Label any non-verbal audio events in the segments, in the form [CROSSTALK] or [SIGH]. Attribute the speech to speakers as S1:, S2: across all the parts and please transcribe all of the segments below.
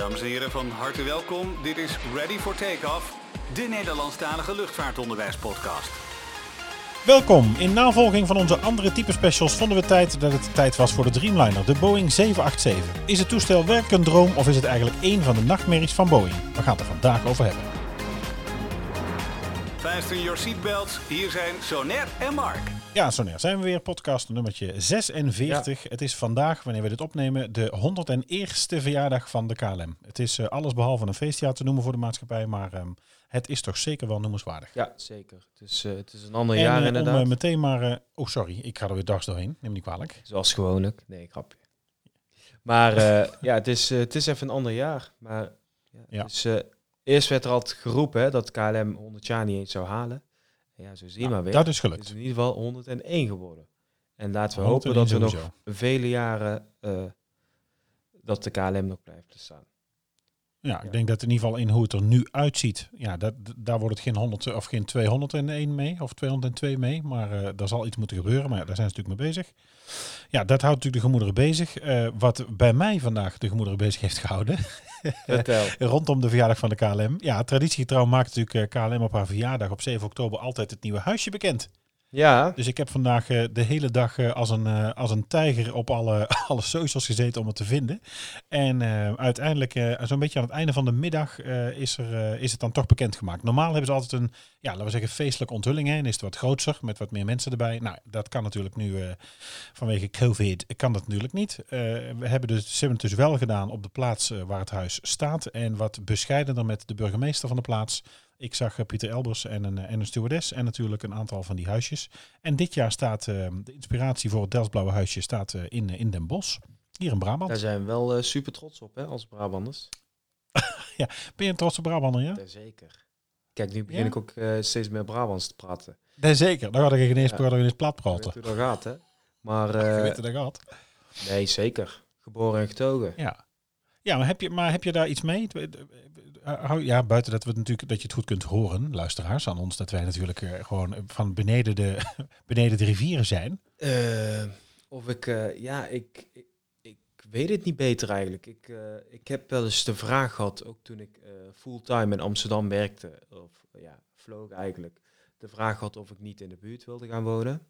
S1: Dames en heren, van harte welkom. Dit is Ready for Takeoff, de Nederlandstalige luchtvaartonderwijspodcast.
S2: Welkom. In navolging van onze andere type specials vonden we tijd dat het tijd was voor de Dreamliner, de Boeing 787. Is het toestel werkelijk een droom of is het eigenlijk één van de nachtmerries van Boeing? We gaan het er vandaag over hebben.
S1: Fasten your seatbelts. Hier zijn Soner en Mark.
S2: Ja, Soner, zijn we weer. Podcast nummertje 46. Het is vandaag, wanneer we dit opnemen, de 101ste verjaardag van de KLM. Het is uh, alles behalve een feestjaar te noemen voor de maatschappij, maar um, het is toch zeker wel noemenswaardig.
S3: Ja, zeker. Het is, uh, het is een ander
S2: en,
S3: jaar
S2: uh,
S3: inderdaad.
S2: Om uh, meteen maar... oh, sorry. Ik ga er weer dags doorheen. Neem niet kwalijk.
S3: Zoals gewoonlijk. Nee, grapje. Maar ja, het is, het is even een ander jaar. Maar ja,
S2: Ja.
S3: Dus, eerst werd er altijd geroepen hè, dat KLM 100 jaar niet eens zou halen. Ja, zo zie je maar weer.
S2: Dat is
S3: Het
S2: gelukt.
S3: is in ieder geval 101 geworden. En laten we
S2: 101
S3: hopen dat we nog vele jaren uh, dat de KLM nog blijft staan.
S2: Ja, ik denk dat in ieder geval in hoe het er nu uitziet, ja, dat, daar wordt het geen 100 of geen 201 mee of 202 mee, maar uh, daar zal iets moeten gebeuren, maar ja, daar zijn ze natuurlijk mee bezig. Ja, dat houdt natuurlijk de gemoederen bezig. Uh, wat bij mij vandaag de gemoederen bezig heeft gehouden, [LAUGHS] rondom de verjaardag van de KLM. Ja, traditiegetrouw maakt natuurlijk uh, KLM op haar verjaardag op 7 oktober altijd het nieuwe huisje bekend.
S3: Ja.
S2: Dus ik heb vandaag uh, de hele dag uh, als, een, uh, als een tijger op alle, [LAUGHS] alle socials gezeten om het te vinden. En eh, uiteindelijk, zo'n beetje aan het einde van de middag, is, er, is het dan toch bekendgemaakt. Normaal hebben ze altijd een, ja, laten we zeggen, feestelijke onthulling. Hè, en is het wat groter, met wat meer mensen erbij. Nou, dat kan natuurlijk nu vanwege COVID, kan dat natuurlijk niet. we hebben dus, ze hebben het dus wel gedaan op de plaats waar het huis staat. En wat bescheidener met de burgemeester van de plaats. Ik zag uh, Pieter Elbers en een, en een stewardess en natuurlijk een aantal van die huisjes. En dit jaar staat uh, de inspiratie voor het Delsblauwe huisje staat, uh, in, in Den Bosch, hier in Brabant.
S3: Daar zijn we wel super trots op, hè, als Brabanders. [LAUGHS]
S2: ja, ben je een trotse Brabander, ja?
S3: Zeker. Kijk, nu begin ja? ik ook steeds meer Brabants te praten.
S2: Nee, zeker. Dan ga ik geen eens, ja. eens plat praten.
S3: dat gaat, hè. Maar, [LAUGHS]
S2: je weet hoe dat gaat.
S3: Nee, zeker. Geboren en getogen.
S2: Ja. Ja, maar heb je, maar heb je daar iets mee? Ja, buiten dat, we natuurlijk, dat je het goed kunt horen, luisteraars, aan ons, dat wij natuurlijk uh, gewoon van beneden de, [LAUGHS] beneden de rivieren zijn.
S3: Uh, of ik, uh, ja, ik, ik, ik, weet het niet beter eigenlijk. Ik, uh, ik heb wel eens de vraag gehad, ook toen ik fulltime in Amsterdam werkte, of ja, vloog eigenlijk, de vraag had of ik niet in de buurt wilde gaan wonen.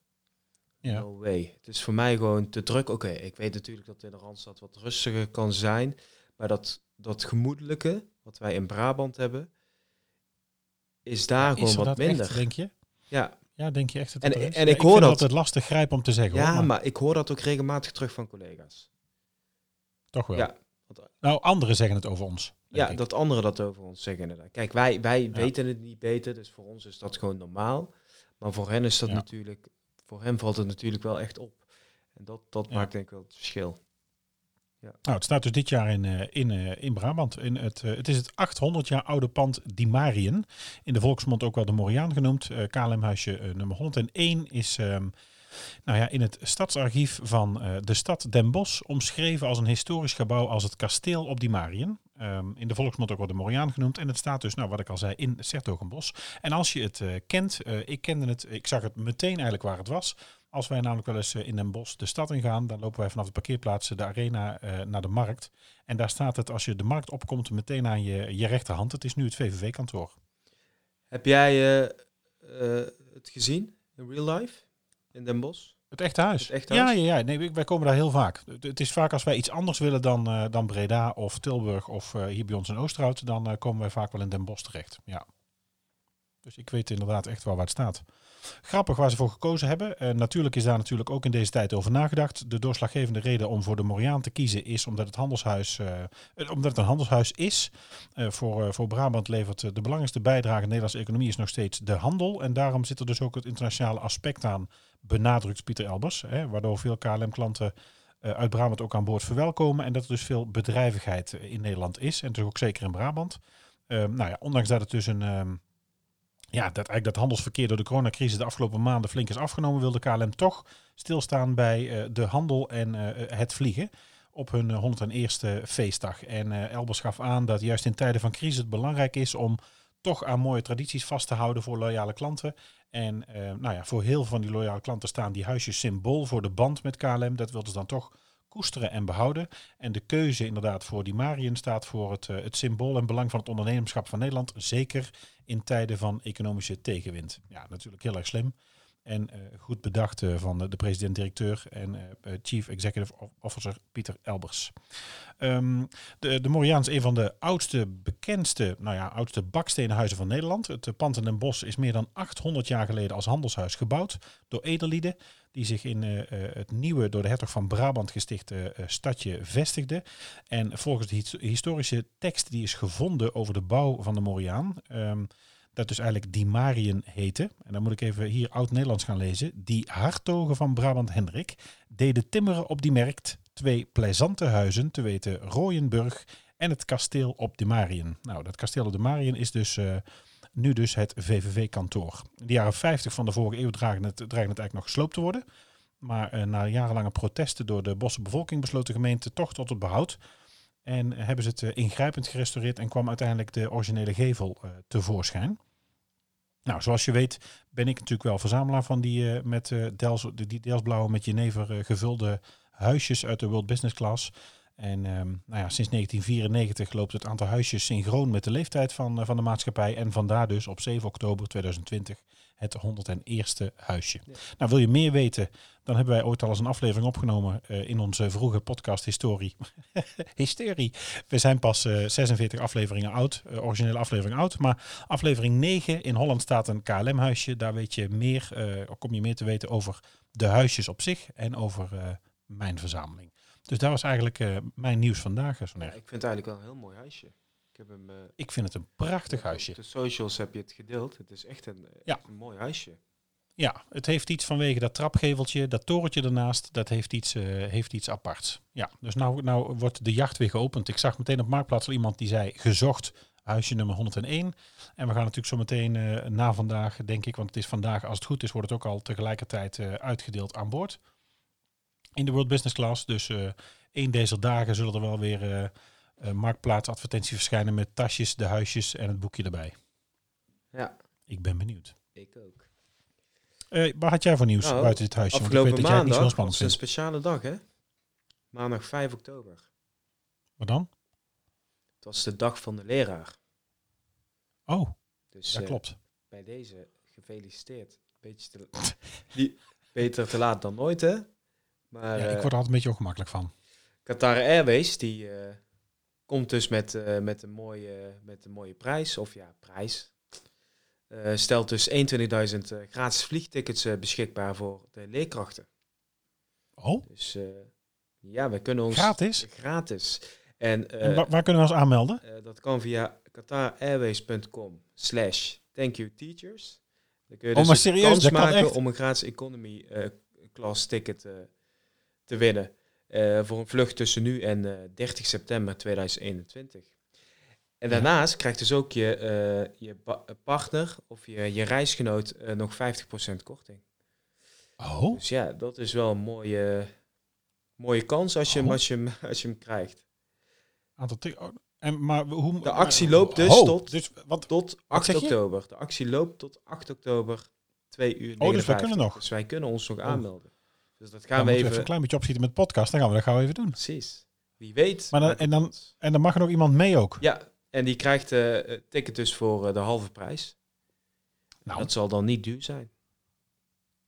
S2: Ja.
S3: No way. Het is voor mij gewoon te druk. Oké, okay, ik weet natuurlijk dat in de Randstad wat rustiger kan zijn, maar dat, dat gemoedelijke, wat wij in Brabant hebben, is daar
S2: ja,
S3: gewoon
S2: is
S3: wat
S2: dat
S3: minder.
S2: Echt, denk je?
S3: Ja.
S2: Ja, denk je echt dat
S3: en,
S2: het
S3: en
S2: ja,
S3: ik hoor
S2: vind
S3: dat
S2: altijd lastig grijpen om te zeggen.
S3: Ja,
S2: hoor, maar,
S3: maar, ik hoor dat ook regelmatig terug van collega's.
S2: Toch wel.
S3: Ja.
S2: Nou, anderen zeggen het over ons.
S3: Ja,
S2: ik.
S3: dat anderen dat over ons zeggen inderdaad. Kijk, wij, wij ja. weten het niet beter, dus voor ons is dat gewoon normaal. Maar voor hen is dat
S2: Ja.
S3: natuurlijk, voor hen valt het natuurlijk wel echt op. En dat, dat maakt denk ik wel het verschil.
S2: Nou, het staat dus dit jaar in, eh, in, eh, in Brabant. In het, eh, het is het 800 jaar oude pand Die Marien. In de volksmond ook wel de Moriaan genoemd. KLM-huisje nummer 101 is ehm, nou ja, in het stadsarchief van de stad Den Bosch omschreven als een historisch gebouw als het kasteel op Die Marien. Ehm, in de volksmond ook wel de Moriaan genoemd. En het staat dus, nou wat ik al zei, in Sertogenbos. En als je het kent, ik kende het, ik zag het meteen eigenlijk waar het was. Als wij namelijk wel eens eh, in Den Bosch de stad ingaan, dan lopen wij vanaf de parkeerplaats de arena eh, naar de markt. En daar staat het, als je de markt opkomt, meteen aan je, je rechterhand. Het is nu het VVV-kantoor.
S3: Heb jij eh, het gezien in real life in Den Bosch?
S2: Het echte huis.
S3: Het echte
S2: ja,
S3: huis?
S2: ja, ja. Nee, wij komen daar heel vaak. Het- is vaak als wij iets anders willen dan, dan Breda of Tilburg of hier bij ons in Oosterhout, dan komen wij vaak wel in Den Bosch terecht. Ja. Dus ik weet inderdaad echt wel waar het staat. Grappig waar ze voor gekozen hebben. Eh, natuurlijk is daar natuurlijk ook in deze tijd over nagedacht. De doorslaggevende reden om voor de Moriaan te kiezen is omdat het handelshuis, eh, eh, omdat het een handelshuis is. Voor, voor Brabant levert de belangrijkste bijdrage in de Nederlandse economie is nog steeds de handel. En daarom zit er dus ook het internationale aspect aan, benadrukt Pieter Elbers. Hè, waardoor veel KLM-klanten uit Brabant ook aan boord verwelkomen. En dat er dus veel bedrijvigheid in Nederland is. En dus ook zeker in Brabant. Ehm, nou ja, ondanks dat het dus een... ehm, ja, dat eigenlijk dat handelsverkeer door de coronacrisis de afgelopen maanden flink is afgenomen, wilde KLM toch stilstaan bij eh, de handel en eh, het vliegen op hun eh, 101ste feestdag. En eh, Elbers gaf aan dat juist in tijden van crisis het belangrijk is om toch aan mooie tradities vast te houden voor loyale klanten. En eh, nou ja, voor heel veel van die loyale klanten staan die huisjes symbool voor de band met KLM. Dat wilden ze dan toch koesteren en behouden. En de keuze inderdaad voor die Mariën staat voor het, het symbool en belang van het ondernemerschap van Nederland. Zeker in tijden van economische tegenwind. Ja, natuurlijk heel erg slim. En goed bedacht van de, president-directeur en Chief Executive Officer Pieter Elbers. Um, de, de Moriaan is een van de oudste, bekendste, nou ja, oudste bakstenenhuizen van Nederland. Het pand in Den Bosch is meer dan 800 jaar geleden als handelshuis gebouwd door edellieden die zich in het nieuwe, door de hertog van Brabant gestichte stadje vestigden. En volgens de historische tekst die is gevonden over de bouw van de Moriaan, um, dat dus eigenlijk die Marien heette. En dan moet ik even hier oud-Nederlands gaan lezen. Die hartogen van Brabant Hendrik deden timmeren op die merkt twee plezante huizen, te weten Rooyenburg en het kasteel op de Marien. Nou, dat kasteel op de Marien is dus uh, nu dus het VVV-kantoor. In de jaren 50 van de vorige eeuw dreigde het, het eigenlijk nog gesloopt te worden. Maar uh, na jarenlange protesten door de bosse bevolking besloot de gemeente toch tot het behoud. En hebben ze het uh, ingrijpend gerestaureerd en kwam uiteindelijk de originele gevel tevoorschijn. Nou, zoals je weet ben ik natuurlijk wel verzamelaar van die met Dels, die Delsblauwe met jenever gevulde huisjes uit de World Business Class. En um, nou ja, sinds 1994 loopt het aantal huisjes synchroon met de leeftijd van, van de maatschappij. En vandaar dus op 7 oktober 2020 het 101ste huisje. Ja. Nou, wil je meer weten, dan hebben wij ooit al eens een aflevering opgenomen uh, in onze vroege podcast Historie. [LAUGHS] Hysterie. We zijn pas uh, 46 afleveringen oud, originele aflevering oud. Maar aflevering 9 in Holland staat een KLM-huisje. Daar weet je meer, kom je meer te weten over de huisjes op zich en over mijn verzameling. Dus dat was eigenlijk uh, mijn nieuws vandaag. Ja,
S3: ik vind het eigenlijk wel een heel mooi huisje. Ik, heb hem, uh,
S2: ik vind het een prachtig huisje.
S3: Op de socials heb je het gedeeld. Het is echt een, ja. echt een mooi huisje.
S2: Ja, het heeft iets vanwege dat trapgeveltje, dat torentje ernaast, dat heeft iets, uh, heeft iets aparts. Ja, dus nou, nou wordt de jacht weer geopend. Ik zag meteen op Marktplaats al iemand die zei gezocht huisje nummer 101. En we gaan natuurlijk zo meteen uh, na vandaag, denk ik, want het is vandaag, als het goed is, wordt het ook al tegelijkertijd uh, uitgedeeld aan boord in de World Business Class. Dus één deze dagen zullen er wel weer uh, uh, marktplaatsadvertenties verschijnen met tasjes, de huisjes en het boekje erbij.
S3: Ja.
S2: Ik ben benieuwd.
S3: Ik ook.
S2: wat had jij voor nieuws nou, buiten dit huisje?
S3: Afgelopen Want ik weet maandag dat jij het niet zo was een speciale dag, hè? Maandag 5 oktober.
S2: Wat dan?
S3: Het was de dag van de leraar.
S2: Oh, dus, dat klopt.
S3: Bij deze gefeliciteerd. Beetje te, [LAUGHS] die, beter te laat dan nooit, hè?
S2: Maar, ja, ik word er altijd een beetje ongemakkelijk van.
S3: Qatar Airways, die uh, komt dus met, uh, met, een mooie, met een mooie prijs. Of ja, prijs. Uh, stelt dus 21.000 gratis vliegtickets beschikbaar voor de leerkrachten.
S2: Oh?
S3: Dus ja, we kunnen ons...
S2: Gratis?
S3: Gratis. En,
S2: en waar, waar, kunnen we ons aanmelden?
S3: dat kan via qatarairways.com slash thank you teachers.
S2: Dan kun je dus oh, maar serieus,
S3: kans maken om een gratis economy class ticket te winnen. Uh, voor een vlucht tussen nu en uh, eh, 30 september 2021. En daarnaast krijgt dus ook je, uh, je partner of je, je reisgenoot nog 50% korting.
S2: Oh.
S3: Dus ja, dat is wel een mooie, mooie kans als je, oh. als je, hem, [LAUGHS] als je hem krijgt.
S2: Aantal oh, en, maar hoe,
S3: de actie loopt dus, oh, tot, dus wat, tot 8 oktober. De actie loopt tot 8 oktober, 2 uur.
S2: Oh, dus wij kunnen nog.
S3: Dus wij kunnen ons nog aanmelden. Dus dat gaan we even...
S2: een klein beetje opschieten met podcast. Dan gaan we dat gauw even doen.
S3: Precies. Wie weet.
S2: Maar dan, en, dan, en dan mag er nog iemand mee ook.
S3: Ja, en die krijgt uh, ticket dus voor uh, de halve prijs. Nou. Dat zal dan niet duur zijn.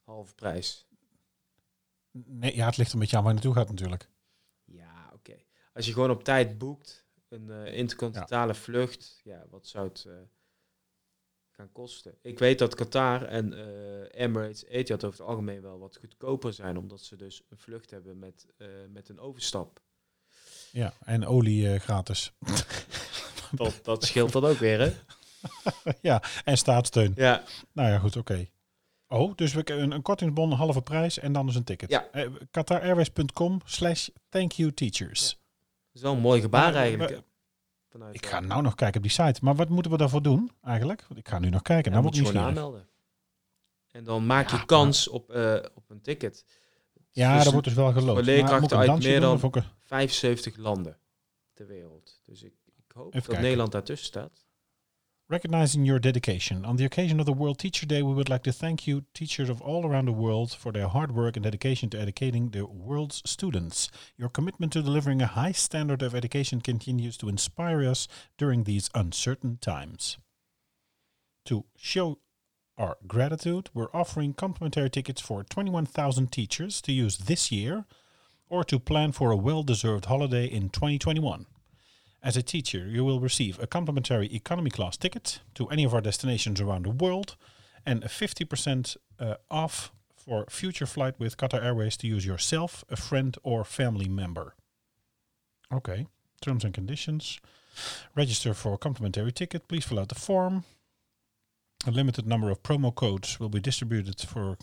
S3: Halve prijs.
S2: Nee, ja, het ligt een beetje aan waar je naartoe gaat natuurlijk.
S3: Ja, oké. Als je gewoon op tijd boekt, een uh, intercontinentale vlucht, ja, wat zou het gaan kosten. Ik weet dat Qatar en uh, Emirates, Etihad over het algemeen wel wat goedkoper zijn, omdat ze dus een vlucht hebben met, uh, met een overstap.
S2: Ja, en olie uh, gratis. [LAUGHS]
S3: dat, dat scheelt dan ook weer, hè? [LAUGHS]
S2: ja, en staatssteun.
S3: Ja.
S2: Nou ja, goed, oké. Okay. Oh, dus we een, een kortingsbon, een halve prijs en dan dus een ticket.
S3: Ja.
S2: QatarAirways.com slash thank you teachers. Ja.
S3: Dat is wel een mooi gebaar eigenlijk.
S2: Ik ga nou nog kijken op die site. Maar wat moeten we daarvoor doen eigenlijk? Want ik ga nu nog kijken. nou
S3: moet je gewoon aanmelden. En dan maak je kans op, uh, op een ticket.
S2: Ja, dus dat wordt dus wel geloofd.
S3: Leerkrachten uit meer dan doen, 75 landen ter wereld. Dus ik, ik hoop Even dat kijken. Nederland daartussen staat.
S2: Recognizing your dedication. On the occasion of the World Teacher Day, we would like to thank you, teachers of all around the world, for their hard work and dedication to educating the world's students. Your commitment to delivering a high standard of education continues to inspire us during these uncertain times. To show our gratitude, we're offering complimentary tickets for 21,000 teachers to use this year or to plan for a well deserved holiday in 2021. As a teacher, you will receive a complimentary economy class ticket to any of our destinations around the world and a 50% uh, off for future flight with Qatar Airways to use yourself, a friend, or family member. Okay, terms and conditions. Register for a complimentary ticket. Please fill out the form. A limited number of promo codes will be distributed for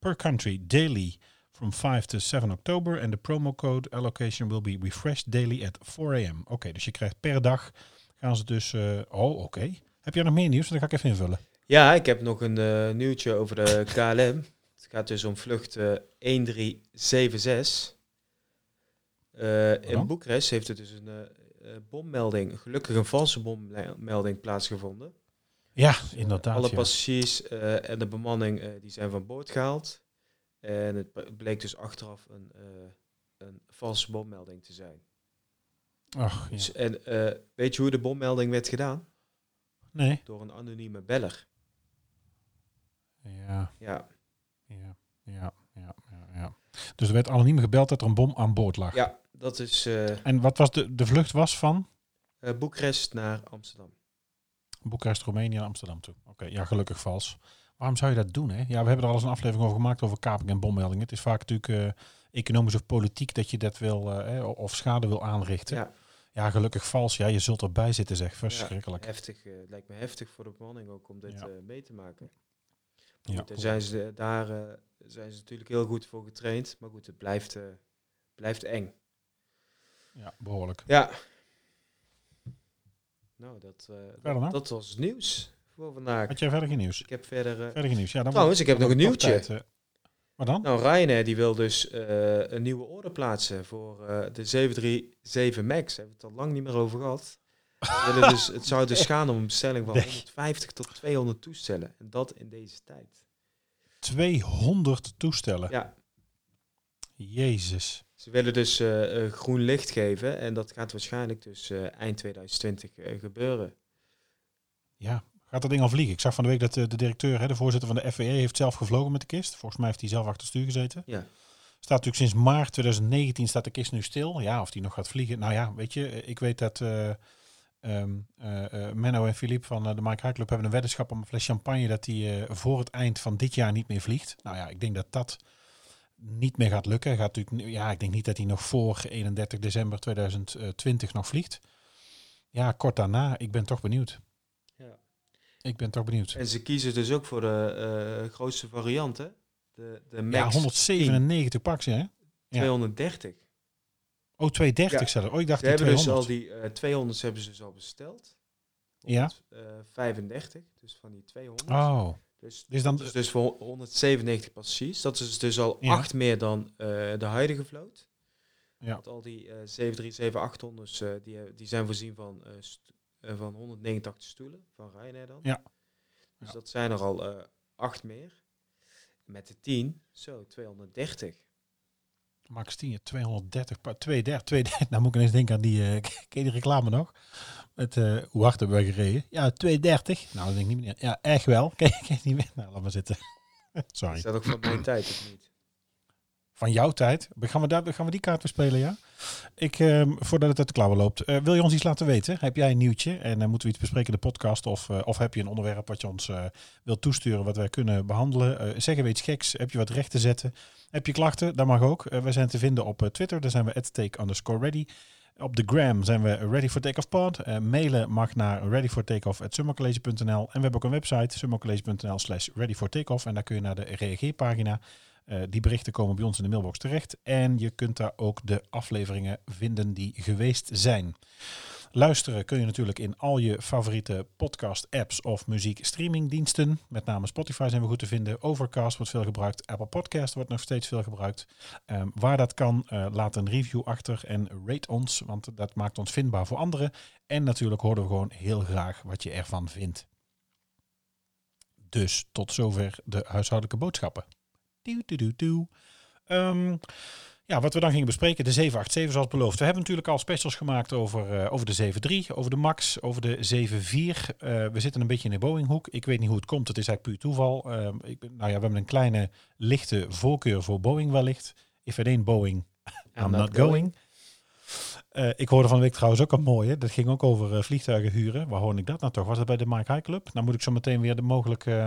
S2: per country daily from 5 to 7 oktober. En de promo code allocation will be refreshed daily at 4 a.m. Oké, dus je krijgt per dag gaan ze dus... uh, oh, oké. Heb jij nog meer nieuws? Dan ga ik even invullen.
S3: Ja, ik heb nog een uh, nieuwtje over de KLM. Het gaat dus om vlucht uh, 1376. in Boekarest heeft er dus een bommelding, gelukkig een valse bommelding plaatsgevonden.
S2: Ja, inderdaad.
S3: Alle passagiers en de bemanning die zijn van boord gehaald. En het bleek dus achteraf een, uh, een valse bommelding te zijn.
S2: Ach, ja.
S3: en weet je hoe de bommelding werd gedaan?
S2: Nee.
S3: Door een anonieme beller.
S2: Ja.
S3: Ja.
S2: Ja, ja, ja, ja. ja. Dus er werd anoniem gebeld dat er een bom aan boord lag.
S3: Ja, dat is...
S2: en wat was de, de vlucht was van?
S3: Boekarest naar Amsterdam.
S2: Boekarest, Roemenië en Amsterdam toe. Oké, okay, ja, gelukkig vals. Waarom zou je dat doen? Hè? Ja, we hebben er al eens een aflevering over gemaakt over kaping en bommeldingen. Het is vaak natuurlijk uh, economisch of politiek dat je dat wil uh, of schade wil aanrichten.
S3: Ja.
S2: ja, gelukkig vals. Ja, je zult erbij zitten, zeg. Verschrikkelijk.
S3: Ja, heftig. Uh, lijkt me heftig voor de bemanning ook om dit ja. mee te maken.
S2: Ja,
S3: goed, zijn ze, daar zijn ze natuurlijk heel goed voor getraind. Maar goed, het blijft, blijft eng.
S2: Ja, behoorlijk.
S3: Ja, nou, dat, dat, dat, was het nieuws voor vandaag.
S2: Had jij verder geen nieuws?
S3: Ik heb verder... Uh,
S2: verder geen nieuws. Ja, dan
S3: trouwens, ik heb nog een nieuwtje.
S2: Tijd, uh, wat dan?
S3: Nou, Ryanair die wil dus uh, een nieuwe order plaatsen voor de 737 MAX. Daar hebben we het al lang niet meer over gehad. dus, het zou dus [LAUGHS] gaan om een bestelling van 150 tot 200 toestellen. En dat in deze tijd.
S2: 200 toestellen?
S3: Ja.
S2: Jezus.
S3: Ze willen dus uh, groen licht geven en dat gaat waarschijnlijk dus uh, eind 2020 uh, gebeuren.
S2: Ja, gaat dat ding al vliegen? Ik zag van de week dat de directeur, hè, de voorzitter van de FVE, heeft zelf gevlogen met de kist. Volgens mij heeft hij zelf achter het stuur gezeten.
S3: Ja.
S2: Staat natuurlijk sinds maart 2019 staat de kist nu stil. Ja, of die nog gaat vliegen. Nou ja, weet je, ik weet dat um, Menno en Philippe van de Mike High Club hebben een weddenschap om een fles champagne dat die voor het eind van dit jaar niet meer vliegt. Nou ja, ik denk dat dat niet meer gaat lukken. Gaat natuurlijk, ja, ik denk niet dat hij nog voor 31 december 2020 nog vliegt. Ja, kort daarna. Ik ben toch benieuwd. Ik ben toch benieuwd.
S3: En ze kiezen dus ook voor de uh, grootste variant, hè? De, de Max
S2: ja, 197 pak ze, hè? Ja.
S3: 230.
S2: Oh, 230 ja. zelf. Oh, ik dacht
S3: ze hebben
S2: 200.
S3: dus al die uh, 200 hebben ze dus al besteld.
S2: Ja.
S3: Uh, 35, dus van die 200.
S2: Oh.
S3: Dus,
S2: dus, dan,
S3: dus, dus voor 197 passagiers. Dat is dus al
S2: Ja.
S3: acht meer dan de huidige vloot.
S2: Ja.
S3: Want al die uh, 737-800's uh, die, die zijn voorzien van, van 189 stoelen van Ryanair dan.
S2: Ja.
S3: Dus
S2: Ja.
S3: dat zijn er al uh, acht meer. Met de 10, zo 230.
S2: Max 10, 230, pa- 230, 230. Nou moet ik ineens denken aan die, uh, [LAUGHS] ken die reclame nog? Met, uh, hoe hard hebben we gereden? Ja, 230. Nou, dat denk ik niet meer. Ja, echt wel. [LAUGHS] Je niet meer? Nou, laat maar zitten. [LAUGHS] Sorry.
S3: Is dat ook van mijn tijd of niet?
S2: Van jouw tijd. Gaan we, daar, gaan we die kaart weer spelen, ja? Ik, ehm, voordat het uit de klauwen loopt. eh, wil je ons iets laten weten? Heb jij een nieuwtje? En dan moeten we iets bespreken in de podcast? Of, eh, of heb je een onderwerp wat je ons eh, wilt toesturen, wat wij kunnen behandelen? Eh, zeggen we iets geks? Heb je wat recht te zetten? Heb je klachten? Dat mag ook. Eh, wij zijn te vinden op eh, Twitter. Daar zijn we take underscore ready. Op de gram zijn we ready for takeoff pod. Eh, mailen mag naar readyfortakeoff.summercollege.nl. En we hebben ook een website, summercollege.nl slash ready for takeoff. En daar kun je naar de reageerpagina. Uh, die berichten komen bij ons in de mailbox terecht. En je kunt daar ook de afleveringen vinden die geweest zijn. Luisteren kun je natuurlijk in al je favoriete podcast-apps of muziekstreamingdiensten. Met name Spotify zijn we goed te vinden. Overcast wordt veel gebruikt. Apple Podcast wordt nog steeds veel gebruikt. Um, waar dat kan, uh, laat een review achter en rate ons, want dat maakt ons vindbaar voor anderen. En natuurlijk horen we gewoon heel graag wat je ervan vindt. Dus tot zover de huishoudelijke boodschappen. Doe, doe, doe, doe. Um, ja, wat we dan gingen bespreken, de 787 zoals beloofd. We hebben natuurlijk al specials gemaakt over, uh, over de 7.3, over de MAX, over de 7.4. Uh, we zitten een beetje in de Boeing-hoek. Ik weet niet hoe het komt, het is eigenlijk puur toeval. Uh, ik, nou ja, we hebben een kleine lichte voorkeur voor Boeing wellicht. If it ain't Boeing, I'm, I'm not, going. going. Uh, ik hoorde van de week trouwens ook een mooie. Dat ging ook over uh, vliegtuigen huren. Waar hoorde ik dat nou toch? Was het bij de Mike High Club? Nou moet ik zo meteen weer de mogelijk uh,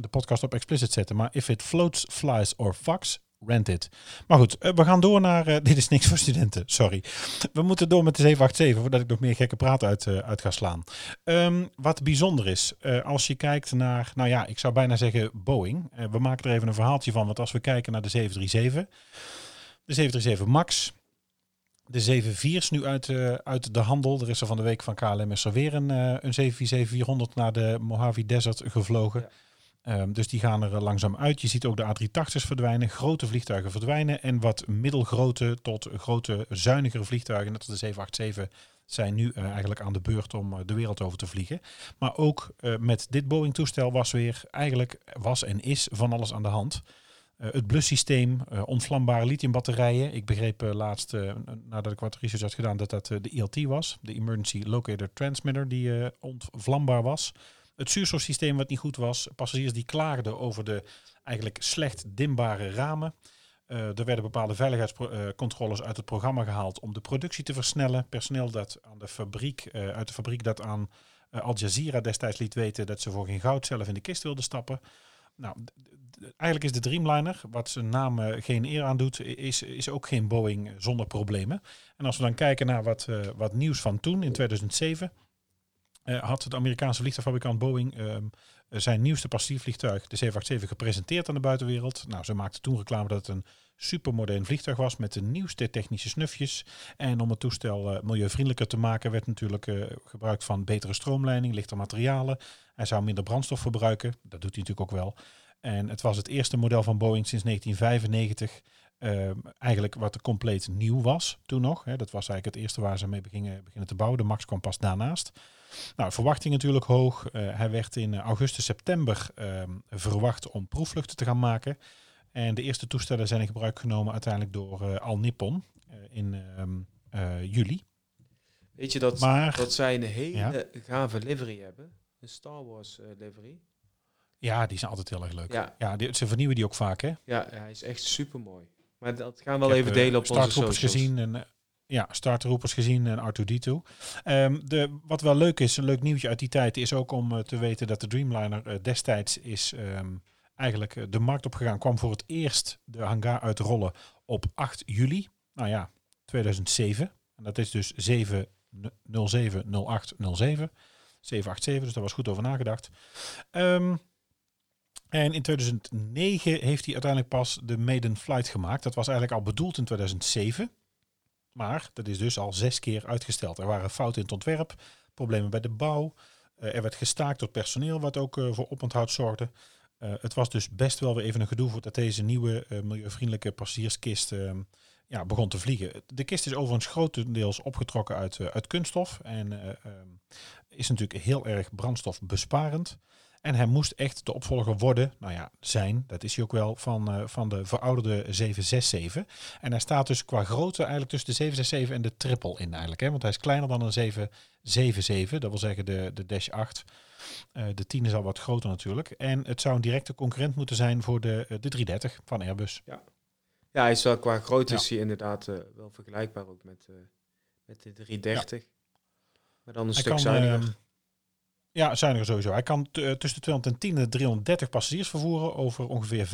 S2: de podcast op explicit zetten. Maar if it floats, flies or fucks, rent it. Maar goed, uh, we gaan door naar... [LAUGHS] dit is niks voor studenten, sorry. We moeten door met de 787 voordat ik nog meer gekke praat uit, uit ga slaan. Um, wat bijzonder is, als je kijkt naar... Nou ja, ik zou bijna zeggen Boeing. we maken er even een verhaaltje van. Want als we kijken naar de 737... De 737 MAX de 74 is nu uit, uh, uit de handel. Er is er van de week van KLM is er weer een, uh, een 747-400 naar de Mojave Desert gevlogen. Um, dus die gaan er langzaam uit. Je ziet ook de A380's verdwijnen, grote vliegtuigen verdwijnen. En wat middelgrote tot grote zuinigere vliegtuigen, net als de 787, zijn nu uh, eigenlijk aan de beurt om de wereld over te vliegen. Maar ook met dit Boeing-toestel was weer eigenlijk was en is van alles aan de hand. Het blussysteem, ontvlambare lithiumbatterijen. Ik begreep laatst, nadat ik wat research had gedaan, dat dat de ELT was. De Emergency Locator Transmitter, die ontvlambaar was. Het zuurstofsysteem wat niet goed was. Passagiers die klaagden over de eigenlijk slecht dimbare ramen. er werden bepaalde veiligheidscontroles uit het programma gehaald om de productie te versnellen. Personeel dat aan de fabriek, uit de fabriek dat aan Al Jazeera destijds liet weten dat ze voor geen goud zelf in de kist wilden stappen. Nou, eigenlijk is de Dreamliner, wat zijn naam geen eer aan doet, is, is ook geen Boeing zonder problemen. En als we dan kijken naar wat, wat nieuws van toen, in 2007, uh, had het Amerikaanse vliegtuigfabrikant Boeing ehm, zijn nieuwste passagiervliegtuig, de 787, gepresenteerd aan de buitenwereld. Nou, ze maakten toen reclame dat het een supermodern vliegtuig was met de nieuwste technische snufjes. En om het toestel milieuvriendelijker te maken, werd natuurlijk gebruik van betere stroomleiding, lichter materialen. Hij zou minder brandstof verbruiken. Dat doet hij natuurlijk ook wel. En het was het eerste model van Boeing sinds 1995. Uh, eigenlijk wat compleet nieuw was toen nog. Hè. Dat was eigenlijk het eerste waar ze mee beginnen, beginnen te bouwen. De Max kwam pas daarnaast. Nou, verwachting natuurlijk hoog. Uh, hij werd in augustus, september uh, verwacht om proefvluchten te gaan maken. En de eerste toestellen zijn in gebruik genomen uiteindelijk door uh, Al Nippon in ehm, juli.
S3: Weet je dat, maar, dat zij een hele ja? gave livery hebben? Een Star Wars livery.
S2: Ja, die zijn altijd heel erg leuk. Ja, ja die, ze vernieuwen die ook vaak, hè?
S3: Ja, hij is echt super mooi. Maar dat gaan we wel even delen op onze socials.
S2: gezien en ja, startroepers gezien en R2D2. Um, ehm, de, wat wel leuk is, een leuk nieuwtje uit die tijd, is ook om uh, te weten dat de Dreamliner uh, destijds is um, eigenlijk de markt opgegaan. Kwam voor het eerst de hangar uitrollen op 8 juli, nou ja, 2007. En dat is dus 7 07 08 07. 787, dus daar was goed over nagedacht. Um, en in 2009 heeft hij uiteindelijk pas de maiden flight gemaakt. Dat was eigenlijk al bedoeld in 2007. Maar dat is dus al zes keer uitgesteld. Er waren fouten in het ontwerp, problemen bij de bouw. Uh, er werd gestaakt door personeel, wat ook uh, voor oponthoud zorgde. Uh, het was dus best wel weer even een gedoe voordat deze nieuwe milieuvriendelijke passagierskist ehm, ja, begon te vliegen. De kist is overigens grotendeels opgetrokken uit, uit kunststof en um, is natuurlijk heel erg brandstofbesparend. En hij moest echt de opvolger worden, nou ja, zijn, dat is hij ook wel, van, uh, van de verouderde 767. En hij staat dus qua grootte eigenlijk tussen de 767 en de triple in eigenlijk. Hè? Want hij is kleiner dan een 777, dat wil zeggen de, de Dash 8. Uh, de 10 is al wat groter natuurlijk. En het zou een directe concurrent moeten zijn voor de, uh, de 330 van Airbus.
S3: Ja, ja hij is wel qua grootte ja. is hij inderdaad wel vergelijkbaar ook met, met de 330. Ja. Maar dan een hij stuk kan, zuiniger.
S2: Ja, zuiniger sowieso. Hij kan tussen de 210 en 330 passagiers vervoeren over ongeveer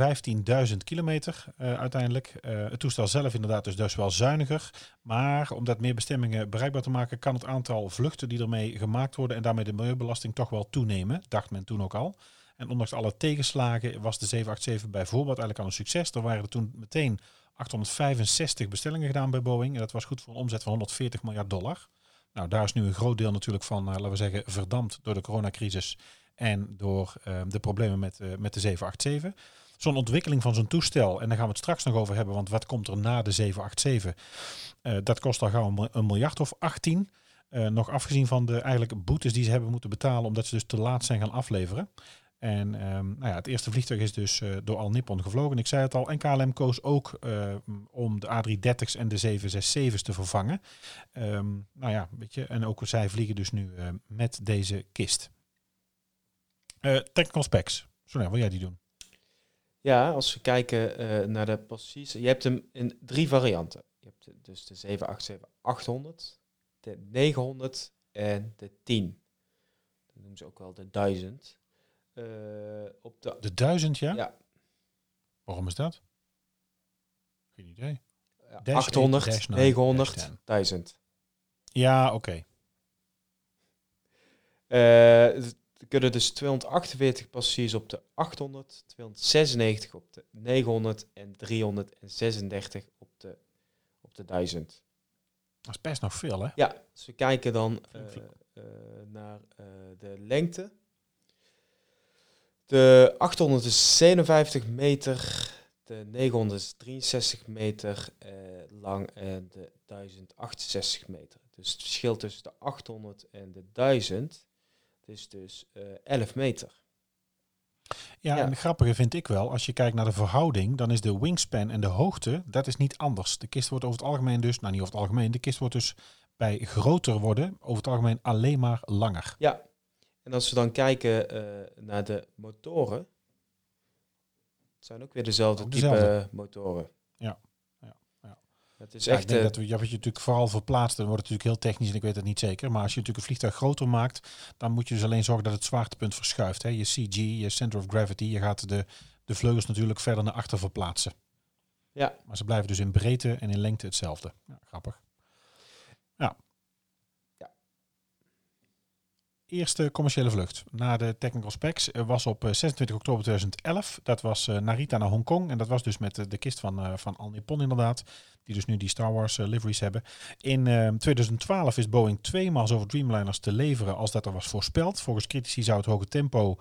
S2: 15.000 kilometer uh, uiteindelijk. Uh, het toestel zelf inderdaad dus, dus wel zuiniger. Maar om dat meer bestemmingen bereikbaar te maken, kan het aantal vluchten die ermee gemaakt worden en daarmee de milieubelasting toch wel toenemen. Dacht men toen ook al. En ondanks alle tegenslagen was de 787 bijvoorbeeld eigenlijk al een succes. Er waren er toen meteen 865 bestellingen gedaan bij Boeing. En dat was goed voor een omzet van 140 miljard dollar. Nou, daar is nu een groot deel natuurlijk van, laten we zeggen, verdampt door de coronacrisis en door ehm, de problemen met, met de 787 zo'n ontwikkeling van zo'n toestel, en daar gaan we het straks nog over hebben, want wat komt er na de 787? Uh, dat kost al gauw een miljard of 18. Uh, nog afgezien van de eigenlijk boetes die ze hebben moeten betalen omdat ze dus te laat zijn gaan afleveren. En um, nou ja, het eerste vliegtuig is dus uh, door Al Nippon gevlogen. Ik zei het al, en KLM koos ook uh, om de A330's en de 767's te vervangen. Um, nou ja, weet je, en ook zij vliegen dus nu uh, met deze kist. technical specs. Zo, wil jij die doen?
S3: Ja, als we kijken naar de passies. Je hebt hem in drie varianten. Je hebt dus de 787-800, de 900 en de 10. Dat noemen ze ook wel de 1000. Uh,
S2: op de, de 1000, ja?
S3: Ja.
S2: Waarom is dat? Geen idee.
S3: Ja, 800, 8, 900, 1000.
S2: Ja, oké.
S3: Okay. Uh, er kunnen dus 248 passagiers op de 800, 296 op de 900 en 336 op de, op de 1000.
S2: Dat is best nog veel, hè?
S3: Ja, als we kijken dan uh, uh, naar de lengte. De 800 is 57 meter, de 900 is 63 meter lang en de 1068 meter. Dus het verschil tussen de 800 en de 1000 het is dus uh, eh, 11 meter.
S2: Ja, en grappige vind ik wel, als je kijkt naar de verhouding, dan is de wingspan en de hoogte, dat is niet anders. De kist wordt over het algemeen dus, nou niet over het algemeen, de kist wordt dus bij groter worden, over het algemeen alleen maar langer.
S3: Ja, en als we dan kijken uh, naar de motoren, het zijn ook weer dezelfde, ook dezelfde. type motoren.
S2: Ja.
S3: Het is echt. Ik denk
S2: uh, dat we, ja, wat je natuurlijk vooral verplaatst, dan wordt het natuurlijk heel technisch en ik weet het niet zeker. Maar als je natuurlijk een vliegtuig groter maakt, dan moet je dus alleen zorgen dat het zwaartepunt verschuift. Hè. Je CG, je center of gravity, je gaat de, de vleugels natuurlijk verder naar achter verplaatsen.
S3: Ja.
S2: Maar ze blijven dus in breedte en in lengte hetzelfde. Ja, grappig. Ja.
S3: ja.
S2: Eerste commerciële vlucht na de technical specs was op 26 eh, oktober 2011. Dat was uh, Narita naar Hongkong. En dat was dus met de, kist van, van Al Nippon inderdaad die dus nu die Star Wars liveries hebben. In uh, ehm, 2012 is Boeing tweemaal zoveel Dreamliners te leveren als dat er was voorspeld. Volgens critici zou het hoge tempo,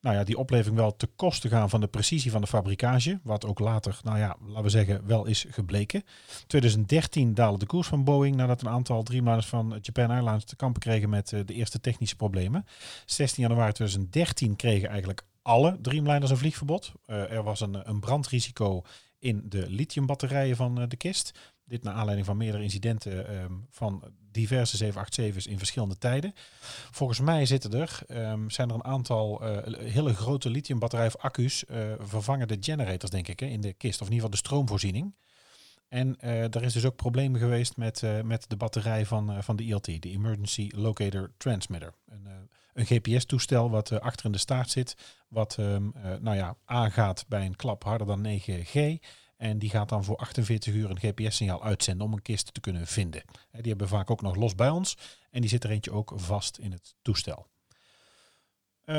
S2: nou ja, die oplevering wel te kosten gaan van de precisie van de fabrikage. Wat ook later, nou ja, laten we zeggen, wel is gebleken. 2013 daalde de koers van Boeing nadat een aantal Dreamliners van Japan Airlines te kampen kregen met uh, de eerste technische problemen. 16 januari 2013 kregen eigenlijk alle Dreamliners een vliegverbod. Uh, er was een, een brandrisico in de lithiumbatterijen van eh, de kist. Dit naar aanleiding van meerdere incidenten ehm, van diverse 787's in verschillende tijden. Volgens mij zitten er, um, zijn er een aantal uh, hele grote lithiumbatterijen of accu's uh, vervangen de generators, denk ik, hè, in de kist. Of in ieder geval de stroomvoorziening. En uh, er is dus ook problemen geweest met, met de batterij van, van de ILT, de Emergency Locator Transmitter. Een, een GPS-toestel wat achter in de staart zit, wat um, nou ja, aangaat bij een klap harder dan 9G. En die gaat dan voor 48 uur een GPS-signaal uitzenden om een kist te kunnen vinden. Die hebben we vaak ook nog los bij ons. En die zit er eentje ook vast in het toestel.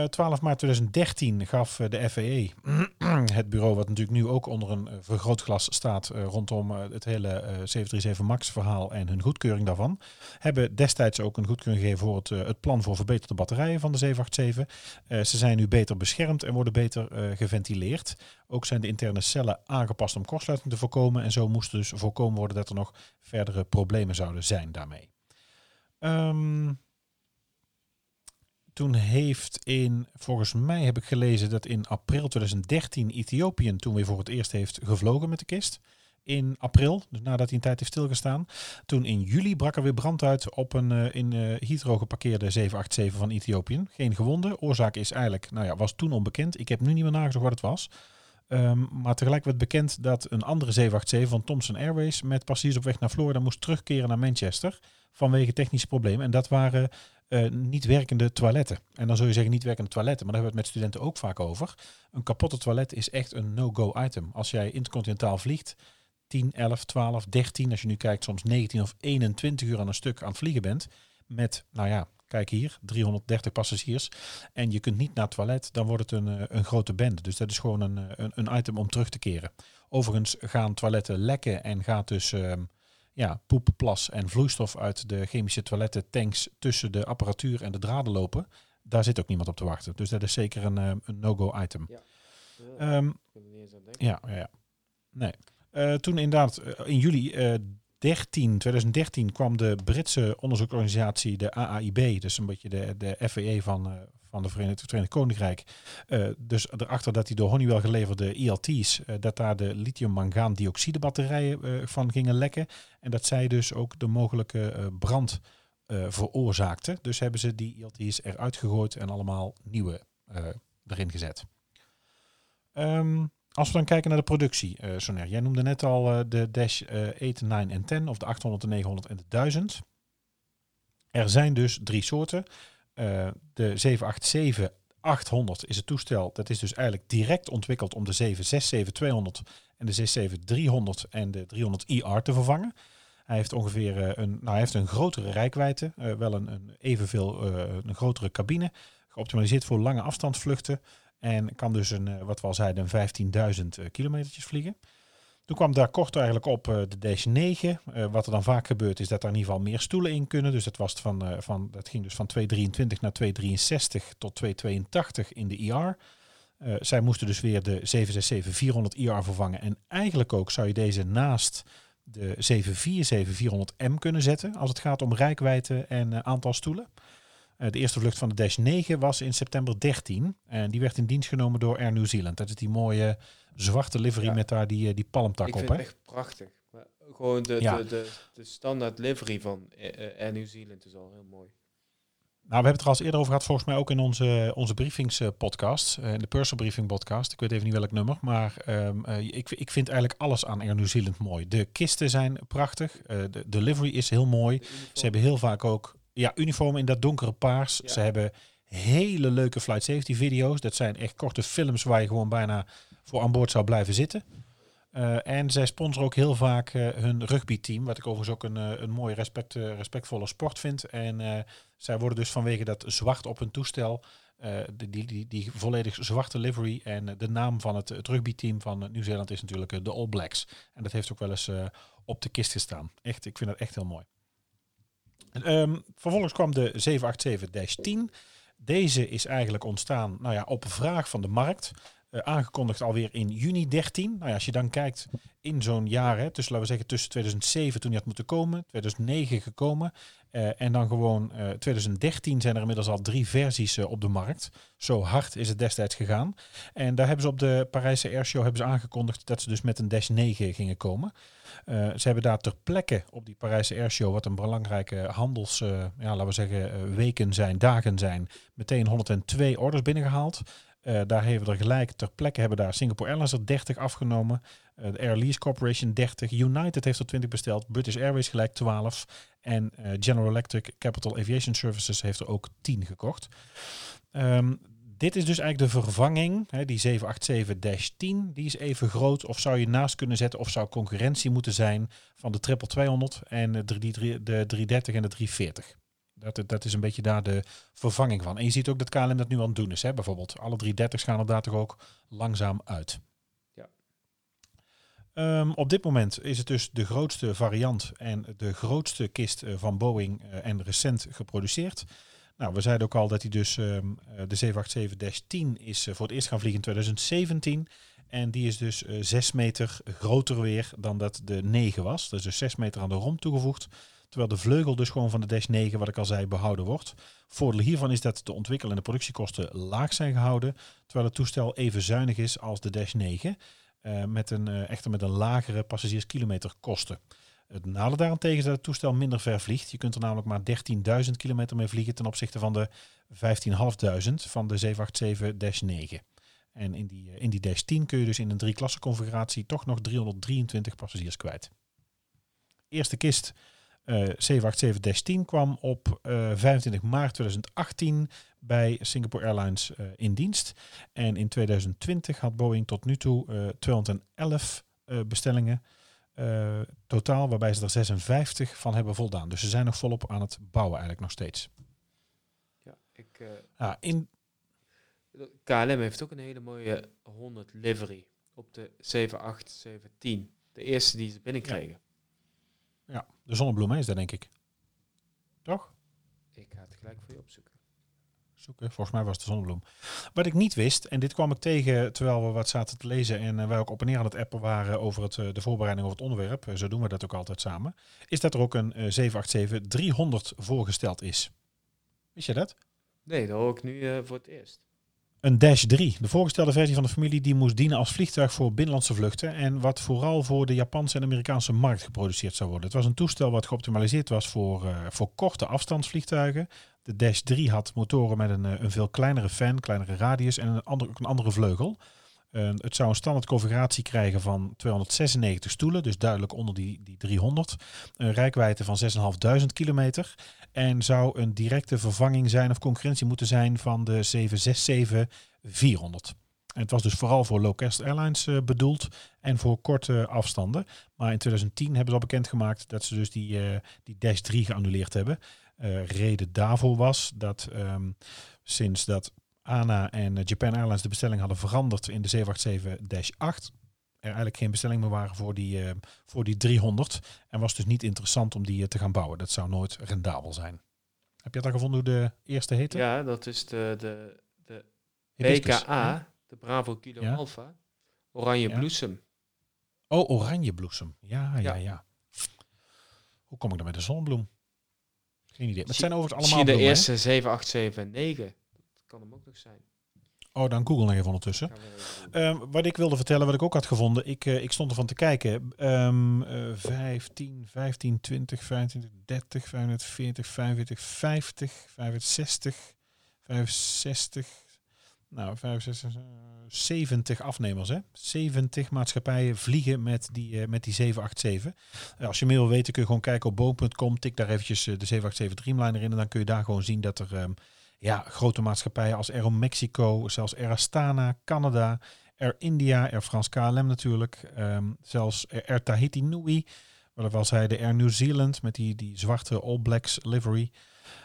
S2: 12 eh, maart 2013 gaf eh, de FAA, [CLEARS THROAT] het bureau wat natuurlijk nu ook onder een uh, vergrootglas staat rondom het hele 737 MAX verhaal en hun goedkeuring daarvan, hebben destijds ook een goedkeuring gegeven voor het, het plan voor verbeterde batterijen van de 787. ze zijn nu beter beschermd en worden beter geventileerd. Ook zijn de interne cellen aangepast om kortsluiting te voorkomen en zo moest dus voorkomen worden dat er nog verdere problemen zouden zijn daarmee. Um, toen heeft in, volgens mij heb ik gelezen dat in april 2013 Ethiopië toen weer voor het eerst heeft gevlogen met de kist. In april, dus nadat hij een tijd heeft stilgestaan. Toen in juli brak er weer brand uit op een uh, in uh, Heathrow geparkeerde 787 van Ethiopië. Geen gewonden. Oorzaak is eigenlijk, nou ja, was toen onbekend. Ik heb nu niet meer nagezocht wat het was. Um, maar tegelijk werd bekend dat een andere 787 van Thomson Airways met passagiers op weg naar Florida moest terugkeren naar Manchester vanwege technische problemen. En dat waren uh, niet werkende toiletten. En dan zul je zeggen niet werkende toiletten, maar daar hebben we het met studenten ook vaak over. Een kapotte toilet is echt een no-go item. Als jij intercontinentaal vliegt, 10, 11, 12, 13, als je nu kijkt soms 19 of 21 uur aan een stuk aan het vliegen bent, met, nou ja, kijk hier, 330 passagiers, en je kunt niet naar het toilet, dan wordt het een, eh, een grote band. Dus dat is gewoon een, een, een item om terug te keren. Overigens gaan toiletten lekken en gaat dus... Uh, ja, poep, plas en vloeistof uit de chemische toiletten, tanks tussen de apparatuur en de draden lopen, daar zit ook niemand op te wachten. Dus dat is zeker een, eh, een no-go item.
S3: Ja. Denken.
S2: ja, ja, ja. Nee. Eh, toen inderdaad, eh, in juli eh 13, 2013 kwam de Britse onderzoeksorganisatie, de AAIB, dus een beetje de, de FVE van, van de Verenigd, Verenigd Koninkrijk. eh, dus erachter dat die door Honeywell geleverde ELT's, eh, dat daar de lithium-mangaandioxide batterijen eh, van gingen lekken. En dat zij dus ook de mogelijke brand veroorzaakten. Dus hebben ze die ELT's eruit gegooid en allemaal nieuwe erin gezet. Ehm, als we dan kijken naar de productie, Soner, jij noemde net al de Dash eh 8, 9 en 10, of de 800, de 900 en de 1000. Er zijn dus drie soorten. Eh, de 787 800 is het toestel. Dat is dus eigenlijk direct ontwikkeld om de 767-200 en de 67300 en de 300 IR te vervangen. Hij heeft ongeveer eh, een, nou, hij heeft een grotere rijkwijde, eh, wel een, een evenveel een grotere cabine, geoptimaliseerd voor lange afstandsvluchten. En kan dus een, wat we al zeiden, een 15.000 eh, kilometertjes vliegen. Toen kwam daar kort eigenlijk op eh, de Dash 9. Eh, wat er dan vaak gebeurt is dat er in ieder geval meer stoelen in kunnen. Dus dat, was van, eh, van, dat ging dus van 223 naar 263 tot 282 in de IR. Eh, zij moesten dus weer de 767-400 IR vervangen. En eigenlijk ook zou je deze naast de 747-400M kunnen zetten. Als het gaat om rijkwijde en aantal stoelen. Eh, de eerste vlucht van de Dash 9 was in september 13. En die werd in dienst genomen door Air New Zealand. Dat is die mooie zwarte livery
S3: Ja.
S2: met daar die, eh, die palmtak
S3: ik
S2: op.
S3: vind
S2: Hè?
S3: het echt prachtig. Maar gewoon de,
S2: Ja.
S3: de, de, de standaard livery van Air New Zealand is al heel mooi.
S2: Nou, we hebben het er al eens eerder over gehad, volgens mij ook in onze, onze briefingspodcast, eh de Personal Briefing podcast. Ik weet even niet welk nummer, maar ehm, eh, ik, ik vind eigenlijk alles aan Air New Zealand mooi. De kisten zijn prachtig, de delivery is heel mooi. Ze hebben heel vaak ook ja, uniformen in dat donkere paars.
S3: Ja.
S2: Ze hebben hele leuke flight safety video's. Dat zijn echt korte films waar je gewoon bijna voor aan boord zou blijven zitten. Eh, en zij sponsoren ook heel vaak eh, hun rugbyteam, wat ik overigens ook een, eh, een mooie respect, respectvolle sport vind. En zij worden dus vanwege dat zwart op hun toestel, die, die, die, volledig zwarte livery en de naam van het, het rugbyteam van Nieuw-Zeeland is natuurlijk de All Blacks. En dat heeft ook wel eens op de kist gestaan. Echt, ik vind dat echt heel mooi. Ehm, vervolgens kwam de 787-10. Deze is eigenlijk ontstaan nou ja, op vraag van de markt. Eh, aangekondigd alweer in juni 13. Nou ja, als je dan kijkt in zo'n jaar, hè, tussen, laten we zeggen tussen 2007 toen die had moeten komen, 2009 gekomen. eh, en dan gewoon eh 2013 zijn er inmiddels al drie versies eh, op de markt. Zo hard is het destijds gegaan. En daar hebben ze op de Parijse Airshow hebben ze aangekondigd dat ze dus met een Dash 9 gingen komen. Eh, ze hebben daar ter plekke op die Parijse Airshow, wat een belangrijke handels, eh, ja, laten we zeggen, eh, weken zijn, dagen zijn, meteen 102 orders binnengehaald. Eh, daar hebben we er gelijk ter plekke hebben daar Singapore Airlines er 30 afgenomen. eh, de Air Lease Corporation 30. United heeft er 20 besteld. British Airways gelijk 12. En eh, General Electric Capital Aviation Services heeft er ook 10 gekocht. Ehm, dit is dus eigenlijk de vervanging. Hè, die 787-10, die is even groot. Of zou je naast kunnen zetten of zou concurrentie moeten zijn van de 200 en de, 3, de 330 en de 340. Dat, dat is een beetje daar de vervanging van. En je ziet ook dat KLM dat nu aan het doen is. Hè? Bijvoorbeeld alle 330's gaan er daar toch ook langzaam uit.
S3: Ja.
S2: Ehm, op dit moment is het dus de grootste variant en de grootste kist eh, van Boeing eh, en recent geproduceerd. Nou, we zeiden ook al dat hij dus ehm, eh, de 787-10 is voor het eerst gaan vliegen in 2017. En die is dus eh 6 meter groter weer dan dat de 9 was. Dat is dus 6 meter aan de romp toegevoegd. Terwijl de vleugel dus gewoon van de Dash 9, wat ik al zei, behouden wordt. Voordeel hiervan is dat de ontwikkel- en de productiekosten laag zijn gehouden. Terwijl het toestel even zuinig is als de Dash 9. eh, met een, eh, echter met een lagere passagierskilometerkosten. Het nadeel daarentegen is dat het toestel minder ver vliegt. Je kunt er namelijk maar 13.000 kilometer mee vliegen ten opzichte van de 15.500 van de 787-9. En in die, eh, in die Dash 10 kun je dus in een drie-klasse configuratie toch nog 323 passagiers kwijt. Eerste kist eh 787-10 kwam op eh, 25 maart 2018 bij Singapore Airlines eh, in dienst. En in 2020 had Boeing tot nu toe eh 211 eh, bestellingen eh, totaal, waarbij ze er 56 van hebben voldaan. Dus ze zijn nog volop aan het bouwen eigenlijk nog steeds.
S3: Ja, ik, eh,
S2: in,
S3: KLM heeft ook een hele mooie 100 livery op de 78710. De eerste die ze binnenkregen.
S2: Ja, de zonnebloem is dat denk ik. Toch?
S3: Ik ga het gelijk voor je opzoeken.
S2: Zoeken. Volgens mij was het de zonnebloem. Wat ik niet wist, en dit kwam ik tegen terwijl we wat zaten te lezen en uh, wij ook op en neer aan het appen waren over het, uh, de voorbereiding over het onderwerp, uh, zo doen we dat ook altijd samen, is dat er ook een 787-300 voorgesteld is. Wist je dat?
S3: Nee, dat hoor ik nu voor het eerst.
S2: Een Dash 3, de voorgestelde versie van de familie, die moest dienen als vliegtuig voor binnenlandse vluchten en wat vooral voor de Japanse en Amerikaanse markt geproduceerd zou worden. Het was een toestel wat geoptimaliseerd was voor, uh, voor korte afstandsvliegtuigen. De Dash 3 had motoren met een, een veel kleinere fan, kleinere radius en een andere, een andere vleugel. Uh, het zou een standaard configuratie krijgen van 296 stoelen, dus duidelijk onder die, die 300. Een rijkwijde van 6.500 kilometer. En zou een directe vervanging zijn of concurrentie moeten zijn van de 767-400. En het was dus vooral voor low-cost airlines uh, bedoeld en voor korte afstanden. Maar in 2010 hebben ze al bekendgemaakt dat ze dus die, uh, die Dash 3 geannuleerd hebben. Uh, reden daarvoor was dat um, sinds dat ANA en Japan Airlines de bestelling hadden veranderd in de 787-8, er eigenlijk geen bestelling meer waren voor die, uh, voor die 300. En was dus niet interessant om die uh, te gaan bouwen. Dat zou nooit rendabel zijn. Heb je dat al gevonden hoe de eerste heette?
S3: Ja, dat is de, de, de BKA, de Bravo Kilo ja? Alpha. Oranje ja. bloesem.
S2: Oh, oranje bloesem. Ja, ja, ja, ja. Hoe kom ik dan met de zonnebloem? Geen idee. Maar het zijn over het allemaal
S3: Misschien de eerste 7879. Dat kan hem ook nog zijn.
S2: Oh, dan Google nog even ondertussen. Um, wat ik wilde vertellen, wat ik ook had gevonden, ik, uh, ik stond ervan te kijken. Um, uh, 15, 15, 20, 25, 30, 45, 45, 50, 65, 65, nou 65, uh, 70 afnemers. Hè? 70 maatschappijen vliegen met die, uh, met die 787. als je meer wil weten, kun je gewoon kijken op boom.com, tik daar eventjes de 787 Dreamliner in en dan kun je daar gewoon zien dat er... Um, ja, grote maatschappijen als Aero Mexico, zelfs Air Astana, Canada, Air India, Air France KLM natuurlijk, um, zelfs Air Tahiti Nui, wat was hij de Air New Zealand met die, die zwarte All Blacks livery.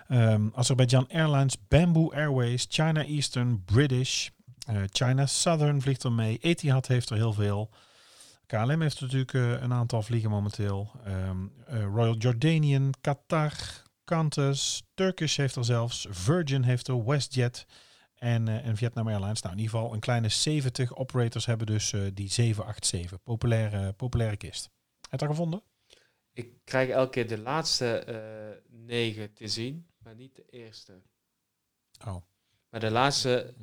S2: Um, Azerbaijan Airlines, Bamboo Airways, China Eastern, British, uh, China Southern vliegt er mee, Etihad heeft er heel veel. KLM heeft natuurlijk uh, een aantal vliegen momenteel. Um, uh, Royal Jordanian, Qatar, Qantas, Turkish heeft er zelfs, Virgin heeft er, WestJet en, uh, en Vietnam Airlines. Nou, in ieder geval een kleine 70 operators hebben dus uh, die 787, populaire, populaire kist. Heb je dat gevonden?
S3: Ik krijg elke keer de laatste uh, negen te zien, maar niet de eerste.
S2: Oh.
S3: Maar de laatste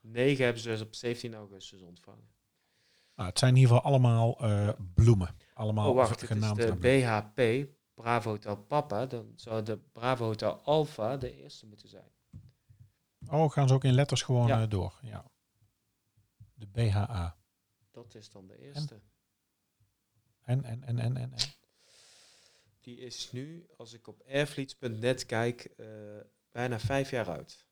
S3: negen hebben ze dus op 17 augustus ontvangen.
S2: Nou, het zijn in ieder geval allemaal bloemen. Allemaal
S3: oh, wacht, het is de BHP, Bravo Hotel Papa, dan zou de Bravo Hotel Alpha de eerste moeten zijn.
S2: Oh, gaan ze ook in letters gewoon ja. uh, door? Ja. De BHA.
S3: Dat is dan de eerste.
S2: En, en, en, en, en, en?
S3: Die is nu, als ik op airfleets.net kijk, uh, bijna vijf jaar oud.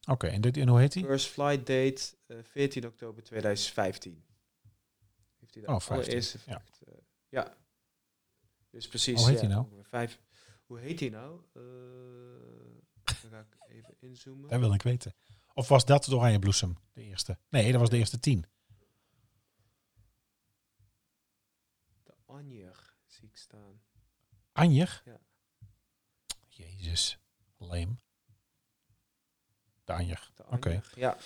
S2: Oké, okay, en, dit, en hoe heet die?
S3: First flight date uh, 14 oktober 2015. Heeft hij de
S2: oh, 15.
S3: allereerste vlucht. Ja. ja. Dus precies.
S2: Hoe heet
S3: ja,
S2: hij nou?
S3: Vijf. Hoe heet hij nou? Uh, dan ga ik even inzoomen.
S2: Dat wil ik weten. Of was dat de Oranje Bloesem, de eerste? Nee, dat was de eerste tien.
S3: De Anjer zie ik staan.
S2: Anjer?
S3: Ja.
S2: Jezus, leem. De Anjer. Oké.
S3: Okay. Ja.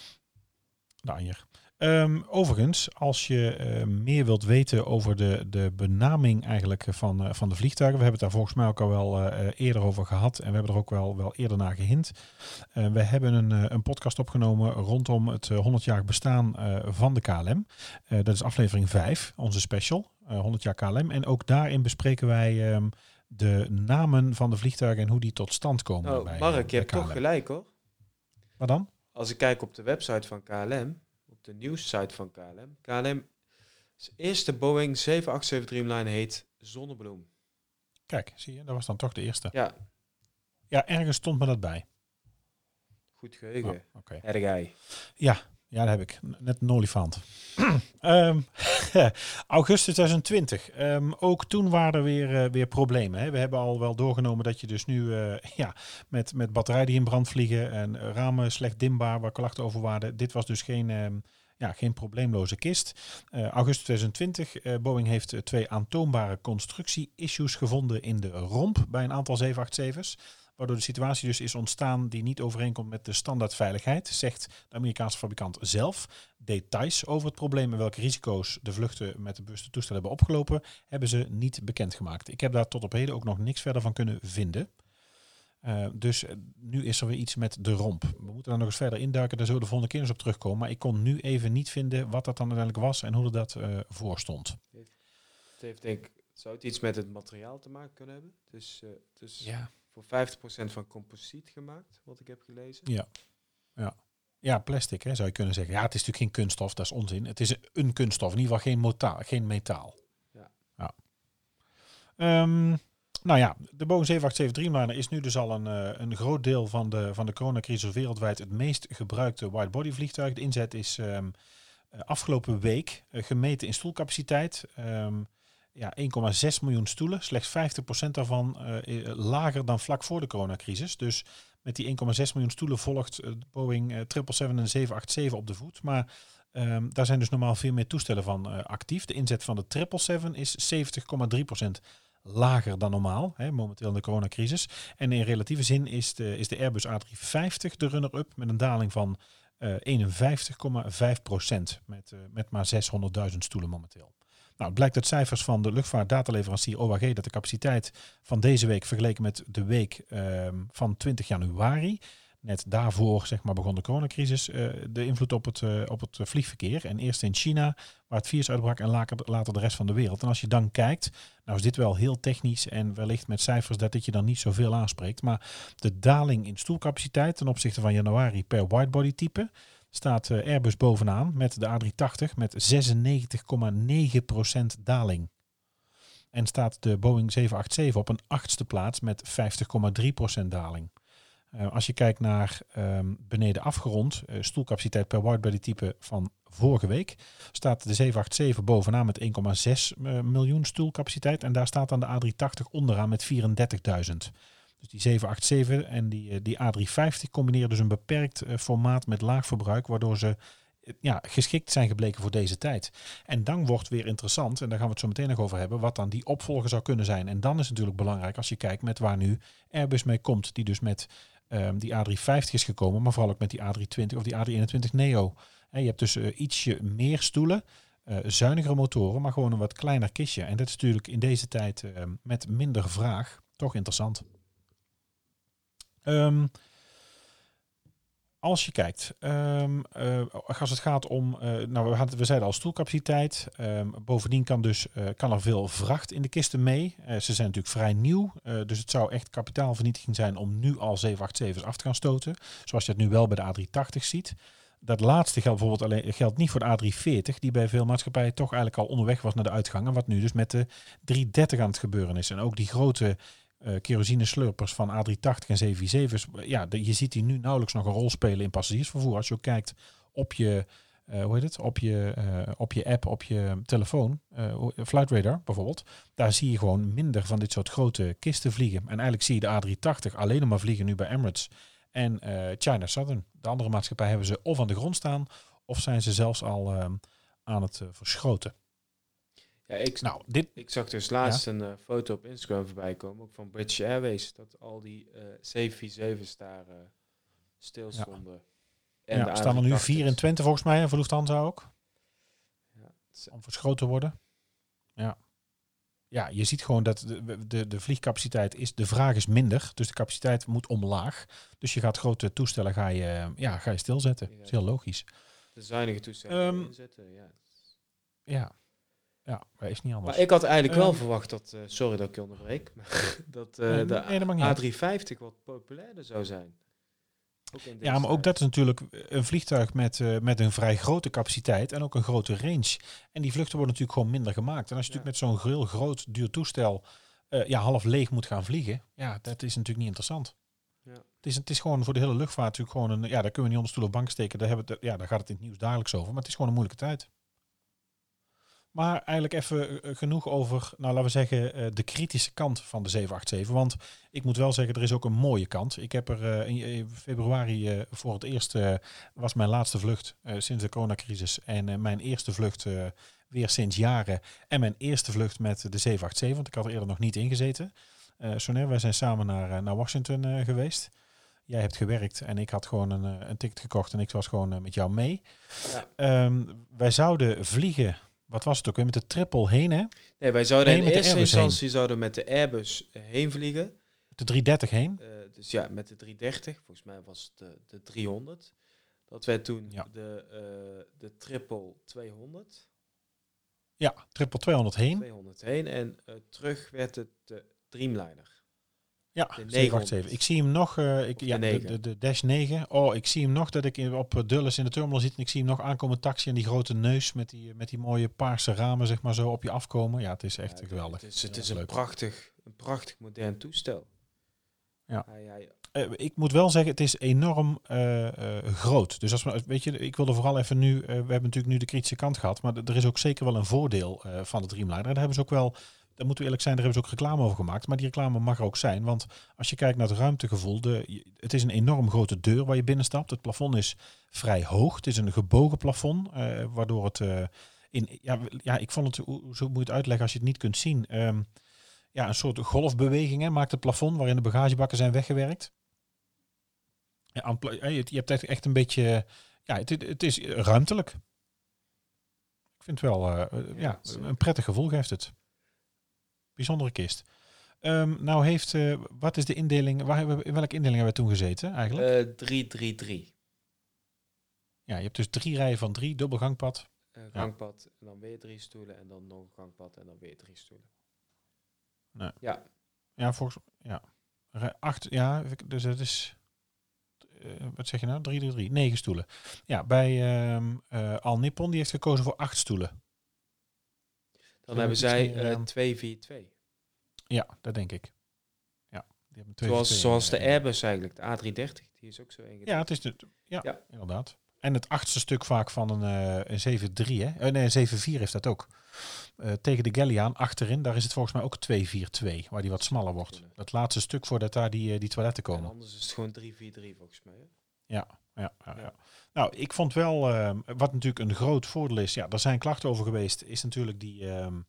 S2: De Anjer. Um, overigens, als je uh, meer wilt weten over de, de benaming eigenlijk van, uh, van de vliegtuigen, we hebben het daar volgens mij ook al wel uh, eerder over gehad en we hebben er ook wel, wel eerder naar gehint. we hebben een, een podcast opgenomen rondom het 100-jarig bestaan van de KLM. dat is aflevering 5, onze special, 100 jaar KLM. En ook daarin bespreken wij um, de namen van de vliegtuigen en hoe die tot stand komen.
S3: Oh,
S2: bij,
S3: Mark, je hebt toch gelijk hoor.
S2: Wat dan?
S3: Als ik kijk op de website van KLM, op de nieuwssite van KLM. KLM eerste Boeing 787 Dreamliner heet Zonnebloem.
S2: Kijk, zie je, dat was dan toch de eerste.
S3: Ja.
S2: Ja, ergens stond me dat bij.
S3: Goed geheugen.
S2: Oh, Oké.
S3: Jij.
S2: Ja, ja, dat heb ik. Net een olifant. um, [CLEARS THROAT] [LAUGHS] augustus 2020. Um, ook toen waren er weer, uh, weer problemen. Hè. We hebben al wel doorgenomen dat je dus nu uh, [LAUGHS] ja, met, met batterijen die in brand vliegen en ramen slecht dimbaar, waar klachten over waren. Dit was dus geen, um, ja, geen probleemloze kist. Uh, augustus 2020, uh, Boeing heeft twee aantoonbare constructie-issues gevonden in de romp bij een aantal 787's. Waardoor de situatie dus is ontstaan die niet overeenkomt met de standaardveiligheid, zegt de Amerikaanse fabrikant zelf. Details over het probleem en welke risico's de vluchten met de bewuste toestel hebben opgelopen, hebben ze niet bekendgemaakt. Ik heb daar tot op heden ook nog niks verder van kunnen vinden. Uh, dus nu is er weer iets met de romp. We moeten daar nog eens verder induiken, daar zullen we de volgende keer eens op terugkomen. Maar ik kon nu even niet vinden wat dat dan uiteindelijk was en hoe dat uh, voor stond.
S3: Het heeft denk ik, zou het iets met het materiaal te maken kunnen hebben? Dus, uh, dus ja voor 50% van composiet gemaakt, wat ik heb gelezen.
S2: Ja, ja. ja plastic hè, zou je kunnen zeggen. Ja, het is natuurlijk geen kunststof, dat is onzin. Het is een kunststof, in ieder geval geen, metaal. Geen metaal. Ja. ja. Um, nou ja, de Boeing 787 Dreamliner is nu dus al een, uh, een groot deel van de, van de coronacrisis wereldwijd het meest gebruikte widebody vliegtuig. De inzet is um, afgelopen week uh, gemeten in stoelcapaciteit. Um, ja, 1,6 miljoen stoelen. Slechts 50% daarvan uh, lager dan vlak voor de coronacrisis. Dus met die 1,6 miljoen stoelen volgt uh, Boeing uh, 777 en 787 op de voet. Maar um, daar zijn dus normaal veel meer toestellen van actief. De inzet van de 777 is 70,3% lager dan normaal, hè, momenteel in de coronacrisis. En in relatieve zin is de, is de Airbus A350 de runner-up met een daling van 51,5% met, met maar 600.000 stoelen momenteel. Nou, blijkt uit cijfers van de luchtvaartdataleverancier OAG dat de capaciteit van deze week vergeleken met de week um, van 20 januari, net daarvoor zeg maar, begon de coronacrisis, uh, de invloed op het, uh, op het vliegverkeer. En eerst in China, waar het virus uitbrak, en later, later de rest van de wereld. En als je dan kijkt, nou is dit wel heel technisch en wellicht met cijfers dat dit je dan niet zoveel aanspreekt. Maar de daling in stoelcapaciteit ten opzichte van januari per widebody type staat eh, Airbus bovenaan met de A380 met 96,9% daling. En staat de Boeing 787 op een achtste plaats met 50,3% daling. Uh, als je kijkt naar um, beneden afgerond, uh, stoelcapaciteit per widebody type van vorige week, staat de 787 bovenaan met 1,6 uh, miljoen stoelcapaciteit. En daar staat dan de A380 onderaan met 34.000. Dus die 787 en die, eh, die A350 combineren dus een beperkt uh, formaat met laag verbruik, waardoor ze uh, ja, geschikt zijn gebleken voor deze tijd. En dan wordt weer interessant, en daar gaan we het zo meteen nog over hebben, wat dan die opvolger zou kunnen zijn. En dan is het natuurlijk belangrijk als je kijkt met waar nu Airbus mee komt, die dus met um, die A350 is gekomen, maar vooral ook met die A320 of die A321 Neo. Je hebt dus ietsje meer stoelen. Uh, zuinigere motoren, maar gewoon een wat kleiner kistje. En dat is natuurlijk in deze tijd uh, met minder vraag toch interessant. Um, als je kijkt, um, uh, als het gaat om, uh, nou we, hadden, we zeiden al stoelcapaciteit. Um, bovendien kan, dus, uh, kan er veel vracht in de kisten mee. ze zijn natuurlijk vrij nieuw, dus het zou echt kapitaalvernietiging zijn om nu al 787's af te gaan stoten. Zoals je het nu wel bij de A380 ziet. Dat laatste geldt bijvoorbeeld alleen, geldt niet voor de A340, die bij veel maatschappijen toch eigenlijk al onderweg was naar de uitgang. En wat nu dus met de 330 aan het gebeuren is. En ook die grote uh, kerosine slurpers van A380 en 747's. Ja, je ziet die nu nauwelijks nog een rol spelen in passagiersvervoer. Als je ook kijkt op je, uh, hoe heet het, op je, uh, op je app, op je telefoon, Flight Radar bijvoorbeeld, daar zie je gewoon minder van dit soort grote kisten vliegen. En eigenlijk zie je de A380 alleen maar vliegen nu bij Emirates en China Southern. De andere maatschappij hebben ze of aan de grond staan, of zijn ze zelfs al aan het verschoten.
S3: Ja, ik, nou, dit... ik zag dus laatst een uh, foto op Instagram voorbij komen, ook van British Airways, dat al die uh, eh, 747's daar uh, stil stonden.
S2: Ja. Er staan er nu 24 volgens mij, en voor Lufthansa ook. Ja, Om verschoten te worden. Ja. Ja, je ziet gewoon dat de, de, de vliegcapaciteit is, de vraag is minder, dus de capaciteit moet omlaag. Dus je gaat grote toestellen ga je, ja, ga je stilzetten. Dat is heel logisch.
S3: De zuinige toestellen um, inzetten, ja.
S2: Ja, ja, dat is niet anders.
S3: Maar ik had eigenlijk wel ehm, verwacht dat, uh, sorry dat ik je onderbreek, [LAUGHS] dat uh, nee, de nee, A350 wat populairder zou zijn.
S2: Ja, maar ook dat is natuurlijk een vliegtuig met, uh, met een vrij grote capaciteit en ook een grote range. En die vluchten worden natuurlijk gewoon minder gemaakt. En als je ja. natuurlijk met zo'n heel groot, duur toestel ja, half leeg moet gaan vliegen, ja, dat is natuurlijk niet interessant. Ja. Het, is, het is gewoon voor de hele luchtvaart natuurlijk gewoon een, ja, daar kunnen we niet onder stoel of bank steken. Daar, hebben we, ja, daar gaat het in het nieuws dagelijks over, maar het is gewoon een moeilijke tijd. Maar eigenlijk even eh, genoeg over, nou laten we zeggen, eh, de kritische kant van de 787. Want ik moet wel zeggen, er is ook een mooie kant. Ik heb er eh, in februari eh, voor het eerst, eh, was mijn laatste vlucht eh, sinds de coronacrisis. En eh, mijn eerste vlucht eh, weer sinds jaren. En mijn eerste vlucht met de 787, want ik had er eerder nog niet ingezeten. Eh Soner, wij zijn samen naar, eh, naar Washington eh, geweest. Jij hebt gewerkt en ik had gewoon een, eh, een ticket gekocht en ik was gewoon eh, met jou mee.
S3: Ja.
S2: Ehm, wij zouden vliegen, wat was het ook weer, met de triple heen hè?
S3: Nee, wij zouden
S2: Nee,
S3: in eerste instantie zouden met de Airbus eh, heen vliegen.
S2: De 330 heen.
S3: Eh, dus ja, met de 330, volgens mij was het de, de 300. Dat werd toen
S2: Ja.
S3: de, eh, de triple 200.
S2: Ja, triple 200 heen.
S3: 200 heen. En terug werd het de Dreamliner.
S2: Ja,
S3: de
S2: 787. Ik zie hem nog, eh, ik, ja, de,
S3: 9.
S2: de, de Dash 9. Oh, ik zie hem nog dat ik op eh, Dulles in de terminal zit en ik zie hem nog aankomen taxi en die grote neus met die, met die mooie paarse ramen zeg maar zo op je afkomen. Ja, het is echt
S3: Ja,
S2: geweldig.
S3: Het is, het is een,
S2: leuk.
S3: prachtig, een prachtig modern toestel.
S2: Ja. Eh, ik moet wel zeggen, het is enorm eh, eh, groot. Dus als we, weet je, ik wilde vooral even nu, eh, we hebben natuurlijk nu de kritische kant gehad, maar er is ook zeker wel een voordeel eh, van de Dreamliner. En daar hebben ze ook wel, daar moeten we eerlijk zijn, daar hebben ze ook reclame over gemaakt. Maar die reclame mag er ook zijn, want als je kijkt naar het ruimtegevoel, de, het is een enorm grote deur waar je binnenstapt. Het plafond is vrij hoog. Het is een gebogen plafond, eh, waardoor het eh, in, ja, ja, ik vond het, hoe, zo moet je het uitleggen als je het niet kunt zien. Ehm, ja, een soort golfbeweging hè, maakt het plafond waarin de bagagebakken zijn weggewerkt. Ja, eh, je, hebt echt, echt een beetje, ja, het, het is ruimtelijk. Ik vind het wel,
S3: Ja,
S2: een prettig gevoel geeft het. Bijzondere kist. Ehm, nou heeft, eh, wat is de indeling, waar hebben we, in welke indeling hebben we toen gezeten eigenlijk?
S3: eh 333.
S2: ja, je hebt dus drie rijen van drie, dubbel gangpad.
S3: Eh, gangpad en dan weer drie stoelen en dan nog een gangpad en dan weer drie stoelen.
S2: Nee.
S3: Ja,
S2: Ja, volgens ja. Acht, ja, dus het is, eh, wat zeg je nou, drie, drie, drie, negen stoelen. Ja, bij ehm eh, Al Nippon, die heeft gekozen voor acht stoelen.
S3: Dan hebben zij
S2: meer,
S3: eh
S2: ehm,
S3: 242.
S2: Ja, dat denk ik. Ja, die hebben twee
S3: Zoals, zoals de
S2: eh,
S3: Airbus eigenlijk, de A330. Die is ook zo ingedeeld.
S2: Ja, het is de, ja,
S3: Ja.
S2: inderdaad. En het achtste stuk vaak van een, eh een 7-3, hè? Eh, nee, een 7-4 heeft dat ook. Eh, tegen de Galliaan achterin, daar is het volgens mij ook 2-4-2, waar die wat smaller wordt. Dat laatste stuk voordat daar die, die toiletten
S3: En
S2: komen.
S3: anders is het gewoon 343 volgens mij. Hè?
S2: Ja, ja, ja,
S3: Ja.
S2: Nou, ik vond wel, ehm, wat natuurlijk een groot voordeel is, ja, er zijn klachten over geweest, is natuurlijk die, ehm,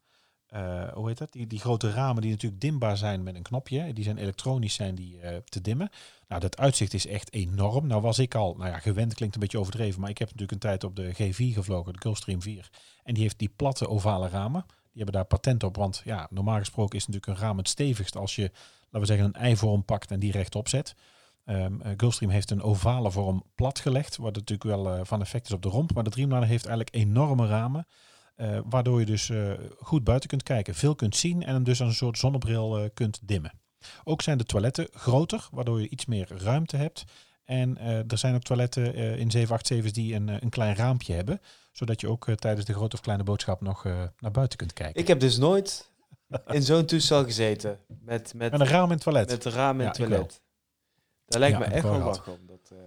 S2: eh, hoe heet dat, die, die grote ramen die natuurlijk dimbaar zijn met een knopje, die zijn elektronisch zijn die eh, te dimmen. Nou, dat uitzicht is echt enorm. Nou was ik al, nou ja, gewend klinkt een beetje overdreven, maar ik heb natuurlijk een tijd op de G4 gevlogen, de Gulfstream 4, en die heeft die platte ovale ramen. Die hebben daar patent op, want ja, normaal gesproken is natuurlijk een raam het stevigst als je, laten we zeggen, een eivorm pakt en die rechtop zet. Gulfstream heeft een ovale vorm platgelegd, wat natuurlijk wel eh, van effect is op de romp. Maar de Dreamliner heeft eigenlijk enorme ramen, eh, waardoor je dus goed buiten kunt kijken, veel kunt zien en hem dus als een soort zonnebril kunt dimmen. Ook zijn de toiletten groter, waardoor je iets meer ruimte hebt. En er zijn ook toiletten in 787's die een, een klein raampje hebben, zodat je ook tijdens de grote of kleine boodschap nog naar buiten kunt kijken.
S3: Ik heb dus nooit in zo'n toestel gezeten. Met, met,
S2: Met een raam in het toilet.
S3: met een raam in het toilet. Daar lijkt
S2: Ja,
S3: me echt
S2: wel
S3: om. Dat, eh,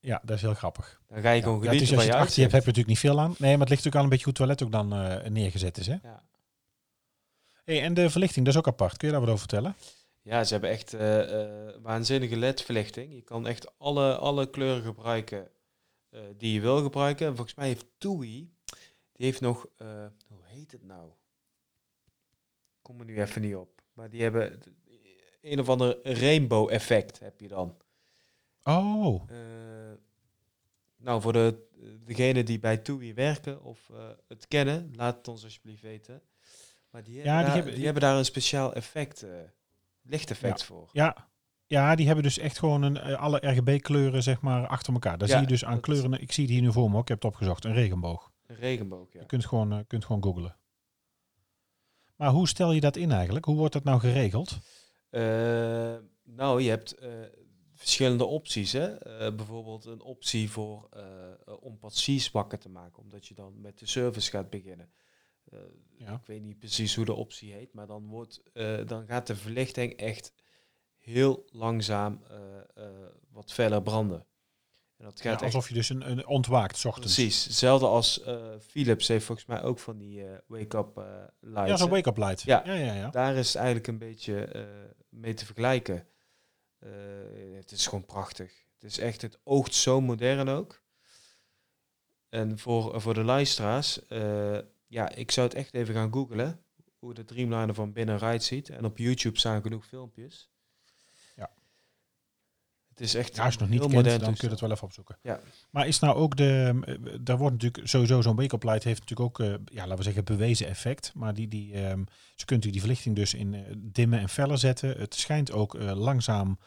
S2: Ja, dat is heel grappig.
S3: dan ga je gewoon genieten
S2: als
S3: van
S2: je het achter je hebt, heb je natuurlijk niet veel aan. Nee, maar het ligt natuurlijk al een beetje hoe het toilet ook dan eh, neergezet is. Hè?
S3: Ja.
S2: Hey, en de verlichting, dat is ook apart. Kun je daar wat over vertellen?
S3: Ja, ze hebben echt eh, waanzinnige LED-verlichting. Je kan echt alle, alle kleuren gebruiken die je wil gebruiken. En volgens mij heeft TUI, die heeft nog, hoe heet het nou? Ik kom er nu even niet op. Maar die hebben een of ander rainbow effect heb je dan.
S2: Oh,
S3: Eh, nou, voor de, degenen die bij TUI werken of eh, het kennen, laat het ons alsjeblieft weten. Maar die, hebben,
S2: die
S3: daar,
S2: hebben-
S3: die hebben daar een speciaal effect, eh lichteffect voor.
S2: ja. Ja, die hebben dus echt gewoon een, alle RGB-kleuren zeg maar achter elkaar. Daar
S3: Ja,
S2: zie je dus aan kleuren. Ik zie het hier nu voor me ook. Ik heb het opgezocht. Een regenboog.
S3: Een regenboog, ja.
S2: Je kunt gewoon, kunt gewoon googlen. Maar hoe stel je dat in eigenlijk? Hoe wordt dat nou geregeld?
S3: Nou, je hebt verschillende opties. Hè? Eh, bijvoorbeeld een optie voor, eh, om passies wakker te maken, omdat je dan met de service gaat beginnen. Eh, ik weet niet precies hoe de optie heet, maar dan, wordt, dan gaat de verlichting echt heel langzaam wat verder branden. En dat gaat
S2: alsof je dus een, een ontwaakt ochtends.
S3: Precies, hetzelfde als Philips heeft volgens mij ook van die wake-up light.
S2: Ja, zo'n wake-up light.
S3: Ja.
S2: ja. Ja,
S3: Daar is het eigenlijk een beetje mee te vergelijken. Eh, het is gewoon prachtig. Het is echt, het oogt zo modern ook. En voor, voor de luisteraars, eh, ja, ik zou het echt even gaan googlen. Hoe de Dreamliner van binnenuit ziet. En op YouTube staan genoeg filmpjes. Het is echt.
S2: Ja, als je nog niet kent, dan dus- kun je het wel even opzoeken.
S3: Ja.
S2: Maar is nou ook de. Eh, daar wordt natuurlijk sowieso zo'n wake-up light heeft natuurlijk ook, eh, ja, laten we zeggen, bewezen effect. Maar die, die, um, ze kunt u die verlichting dus in eh, dimmen en feller zetten. Het schijnt ook langzaam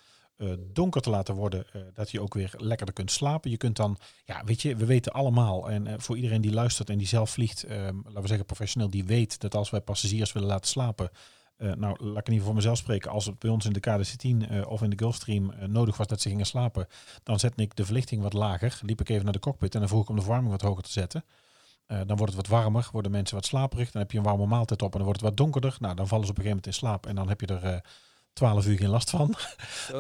S2: donker te laten worden, dat je ook weer lekkerder kunt slapen. Je kunt dan, ja, weet je, we weten allemaal, en voor iedereen die luistert en die zelf vliegt, ehm, laten we zeggen professioneel, die weet dat als wij passagiers willen laten slapen, eh, nou, laat ik in ieder voor mezelf spreken. Als het bij ons in de KDC-10 eh, of in de Gulfstream eh, nodig was dat ze gingen slapen, dan zet ik de verlichting wat lager. Liep ik even naar de cockpit en dan vroeg ik om de verwarming wat hoger te zetten. dan wordt het wat warmer, worden mensen wat slaperig. Dan heb je een warme maaltijd op en dan wordt het wat donkerder. Nou, dan vallen ze op een gegeven moment in slaap en dan heb je er... 12 uur geen last van.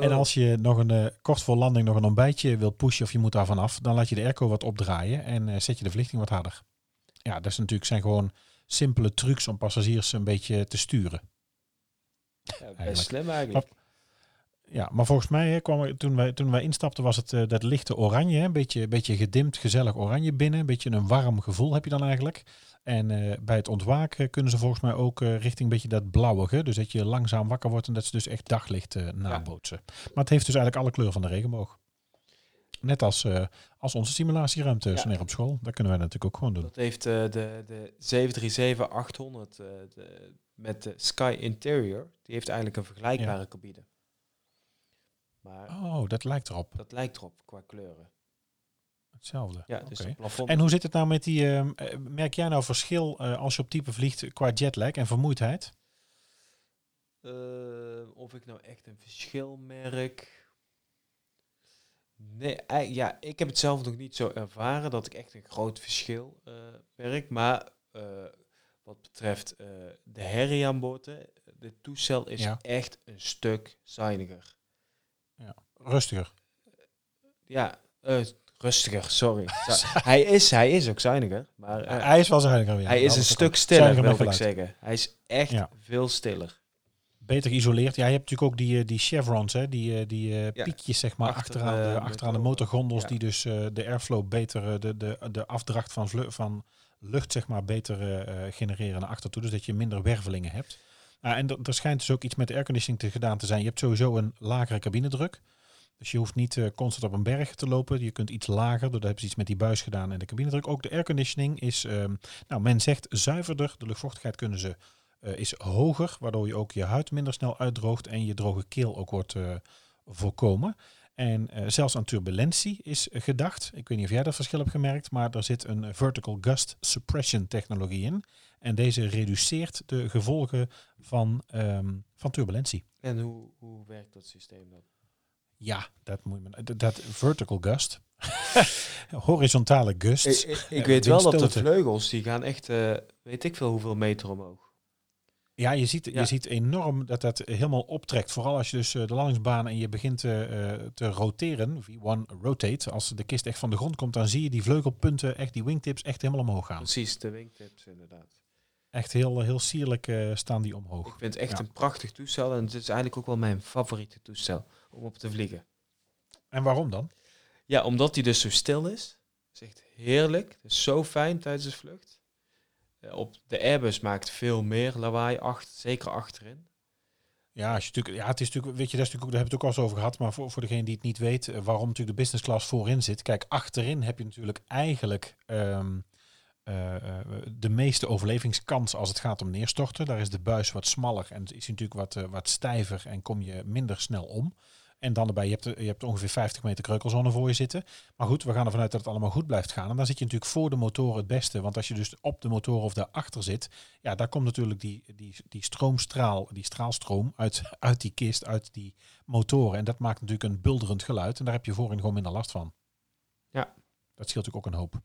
S2: En als je nog een kort voor landing nog een ontbijtje wilt pushen of je moet daar vanaf, dan laat je de airco wat opdraaien en zet je de verlichting wat harder. Ja, dat zijn natuurlijk zijn gewoon simpele trucs om passagiers een beetje te sturen.
S3: Best slim eigenlijk.
S2: Ja, maar volgens mij hè, kwam er, toen, wij, toen wij instapten was het eh, dat lichte oranje. Een beetje, beetje gedimd, gezellig oranje binnen. Een beetje een warm gevoel heb je dan eigenlijk. En eh, bij het ontwaken eh, kunnen ze volgens mij ook richting een beetje dat blauwige. Dus dat je langzaam wakker wordt en dat ze dus echt daglicht nabootsen. Maar het heeft dus eigenlijk alle kleuren van de regenboog. Net als, als onze simulatieruimte
S3: ja.
S2: op school. Dat kunnen wij natuurlijk ook gewoon doen.
S3: Dat heeft de, de 737-800, met de Sky Interior. Die heeft eigenlijk een vergelijkbare ja. cabine. Maar
S2: oh, dat lijkt erop.
S3: Dat lijkt erop qua kleuren.
S2: Hetzelfde.
S3: Ja, dus okay. plafond.
S2: En hoe zit het nou met die. Ehm, eh, merk jij nou verschil eh, als je op type vliegt qua jetlag en vermoeidheid?
S3: Eh, of ik nou echt een verschil merk. Nee, ja, ik heb het zelf nog niet zo ervaren dat ik echt een groot verschil merk. Maar wat betreft eh, de herrie aan boten. De toestel is echt een stuk zuiniger. Ja.
S2: Rustiger.
S3: Eh, ja, eh, rustiger, sorry. [LAUGHS] hij, is, hij is ook zuiniger. Maar,
S2: hij is wel zuiniger. Ja.
S3: Hij is een stuk stiller, wil ik zeggen. Hij is echt veel stiller.
S2: Beter geïsoleerd. Ja, je hebt natuurlijk ook die, die chevrons, hè? die, die
S3: uh,
S2: piekjes zeg maar, achteraan, de, achteraan de motorgondels, die dus de airflow beter, de, de, de afdracht van, van lucht zeg maar, beter eh, eh, genereren naar achter toe. Dus dat je minder wervelingen hebt. Uh, en er schijnt dus ook iets met de airconditioning te gedaan te zijn. Je hebt sowieso een lagere cabinedruk. Dus je hoeft niet eh, constant op een berg te lopen. Je kunt iets lager. Dat hebben ze iets met die buis gedaan en de cabinedruk. Ook de airconditioning is, ehm, nou men zegt zuiverder. De luchtvochtigheid kunnen ze, is hoger. Waardoor je ook je huid minder snel uitdroogt. En je droge keel ook wordt voorkomen. En eh, zelfs aan turbulentie is gedacht. Ik weet niet of jij dat verschil hebt gemerkt, maar er zit een eh, vertical gust suppression technologie in. En deze reduceert de gevolgen van, ehm, van turbulentie.
S3: En hoe, hoe werkt dat systeem dan?
S2: Ja, dat moet je Dat, vertical gust. [LAUGHS] Horizontale gust.
S3: Ik,
S2: eh,
S3: weet wel dat de vleugels die gaan echt, weet ik veel hoeveel meter omhoog.
S2: Ja, je ziet, je ziet enorm dat dat helemaal optrekt. Vooral als je dus eh, de landingsbaan en je begint uh, te roteren, V1 rotate, als de kist echt van de grond komt, dan zie je die vleugelpunten, echt die wingtips, echt helemaal omhoog gaan.
S3: Precies, de wingtips inderdaad.
S2: Echt heel, heel sierlijk eh, staan die omhoog.
S3: Ik vind het echt een prachtig toestel en het is eigenlijk ook wel mijn favoriete toestel om op te vliegen.
S2: En waarom dan?
S3: Ja, omdat hij dus zo stil is. Het is echt heerlijk. Het is zo fijn tijdens de vlucht. Eh, op de Airbus maakt veel meer lawaai, achter, zeker achterin.
S2: Ja, als je natuurlijk, ja, het is natuurlijk, weet je, dat is natuurlijk, daar hebben we het ook al eens over gehad. Maar voor, voor degene die het niet weet, eh, waarom natuurlijk de business class voorin zit. Kijk, achterin heb je natuurlijk eigenlijk ehm, eh, de meeste overlevingskans als het gaat om neerstorten. Daar is de buis wat smaller en is natuurlijk wat, wat stijver en kom je minder snel om. En dan erbij, je hebt, je hebt ongeveer 50 meter kreukelzone voor je zitten. Maar goed, we gaan ervan uit dat het allemaal goed blijft gaan. En dan zit je natuurlijk voor de motoren het beste. Want als je dus op de motoren of daarachter zit, ja, daar komt natuurlijk die, die, die stroomstraal, die straalstroom uit, uit die kist, uit die motoren. En dat maakt natuurlijk een bulderend geluid. En daar heb je voorin gewoon minder last van.
S3: Ja.
S2: Dat scheelt natuurlijk ook een hoop.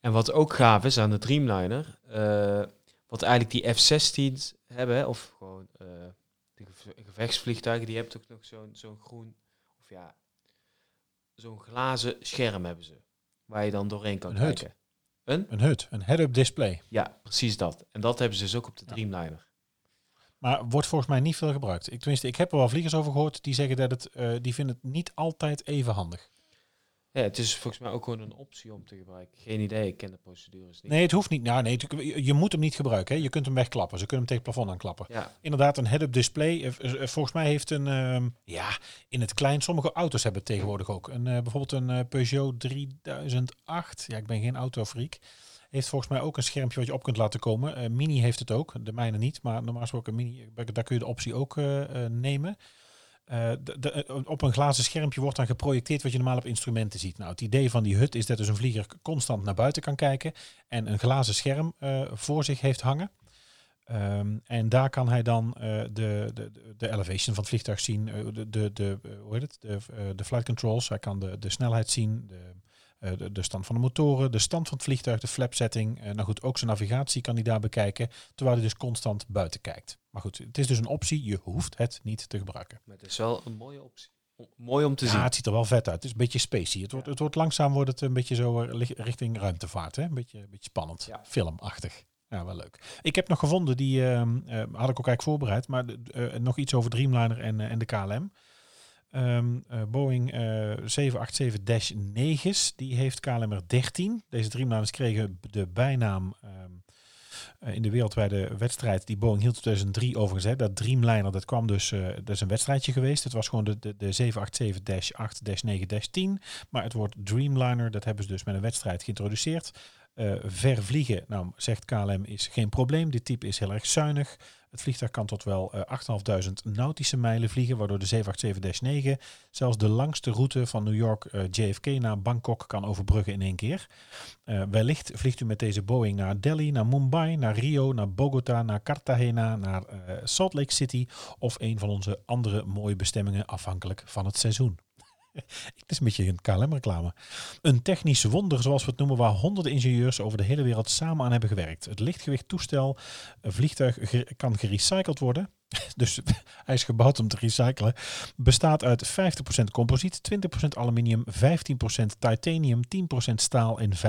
S3: En wat ook gaaf is aan de Dreamliner, eh, wat eigenlijk die F-16's hebben, of gewoon... Eh, gevechtsvliegtuigen, die hebben toch nog zo'n zo'n groen, of ja, zo'n glazen scherm hebben ze. Waar je dan doorheen kan
S2: een
S3: kijken. Hut. Een?
S2: Een hut, een head-up display.
S3: Ja, precies dat. En dat hebben ze dus ook op de. Dreamliner.
S2: Maar wordt volgens mij niet veel gebruikt. Ik, tenminste, ik heb er wel vliegers over gehoord die zeggen dat het, eh, die vinden het niet altijd even handig.
S3: Ja, het is volgens mij ook gewoon een optie om te gebruiken. Geen idee, ik ken de procedures niet.
S2: Nee, het hoeft niet. Nou, nee, je- moet hem niet gebruiken. Hè. Je kunt hem wegklappen. Ze kunnen hem tegen het plafond aanklappen.
S3: Ja,
S2: Inderdaad, een head-up display. Eh, eh, volgens mij heeft een, ehm, ja, in het klein, sommige auto's hebben het tegenwoordig ook. Een, eh, bijvoorbeeld een eh, Peugeot 3008. Ja, ik ben geen autofreak. Heeft volgens mij ook een schermpje wat je op kunt laten komen. Eh, Mini heeft het ook, de mijne niet. Maar normaal gesproken Mini, daar kun je de optie ook eh, eh, nemen. Eh, eh, op een glazen schermpje wordt dan geprojecteerd wat je normaal op instrumenten ziet. Nou, het idee van die hut is dat dus een vlieger constant naar buiten kan kijken en een glazen scherm eh, voor zich heeft hangen. Ehm, en daar kan hij dan de, de, de- elevation van het vliegtuig zien, de, de, de, hoe heet het? De, de flight controls. Hij kan de, de snelheid zien, de, de, stand van de motoren, de stand van het vliegtuig, de flap setting. Eh, nou goed, ook zijn navigatie kan hij daar bekijken, terwijl hij dus constant buiten kijkt. Maar goed, het is dus een optie, je hoeft het niet te gebruiken.
S3: maar het is wel een mooie optie. O- mooi om te
S2: Ja,
S3: zien.
S2: het ziet er wel vet uit. Het is een beetje spacey. Het wordt, het wordt langzaam wordt het een beetje zo eh, richting ruimtevaart. Hè? Een beetje, een beetje spannend.
S3: Ja.
S2: Filmachtig. Ja, wel leuk. Ik heb nog gevonden, die ehm, eh, had ik ook eigenlijk voorbereid, maar eh, nog iets over Dreamliner en, en de KLM. Ehm, eh, Boeing eh 787-9's, die heeft KLM er 13. Deze Dreamliners kregen de bijnaam ehm, eh, in de wereldwijde wedstrijd die Boeing hield in 2003 overigens. Dat Dreamliner, dat kwam dus, eh, dat is een wedstrijdje geweest. Het was gewoon de, de, de 787-8-9-10. Maar het woord Dreamliner, dat hebben ze dus met een wedstrijd geïntroduceerd. Eh ver vliegen, nou zegt KLM, is geen probleem. Dit type is heel erg zuinig. Het vliegtuig kan tot wel eh 8.500 nautische mijlen vliegen, waardoor de 787-9 zelfs de langste route van New York eh, JFK naar Bangkok kan overbruggen in één keer. Eh, wellicht vliegt u met deze Boeing naar Delhi, naar Mumbai, naar Rio, naar Bogota, naar Cartagena, naar eh, Salt Lake City of een van onze andere mooie bestemmingen afhankelijk van het seizoen. [LAUGHS] Het is een beetje een KLM-reclame. Een technisch wonder, zoals we het noemen, waar honderden ingenieurs over de hele wereld samen aan hebben gewerkt. Het lichtgewicht toestel, vliegtuig, kan gerecycled worden. [LAUGHS] Dus [LAUGHS] hij is gebouwd om te recyclen. Bestaat uit 50% composiet, 20% aluminium, 15% titanium, 10% staal en 5%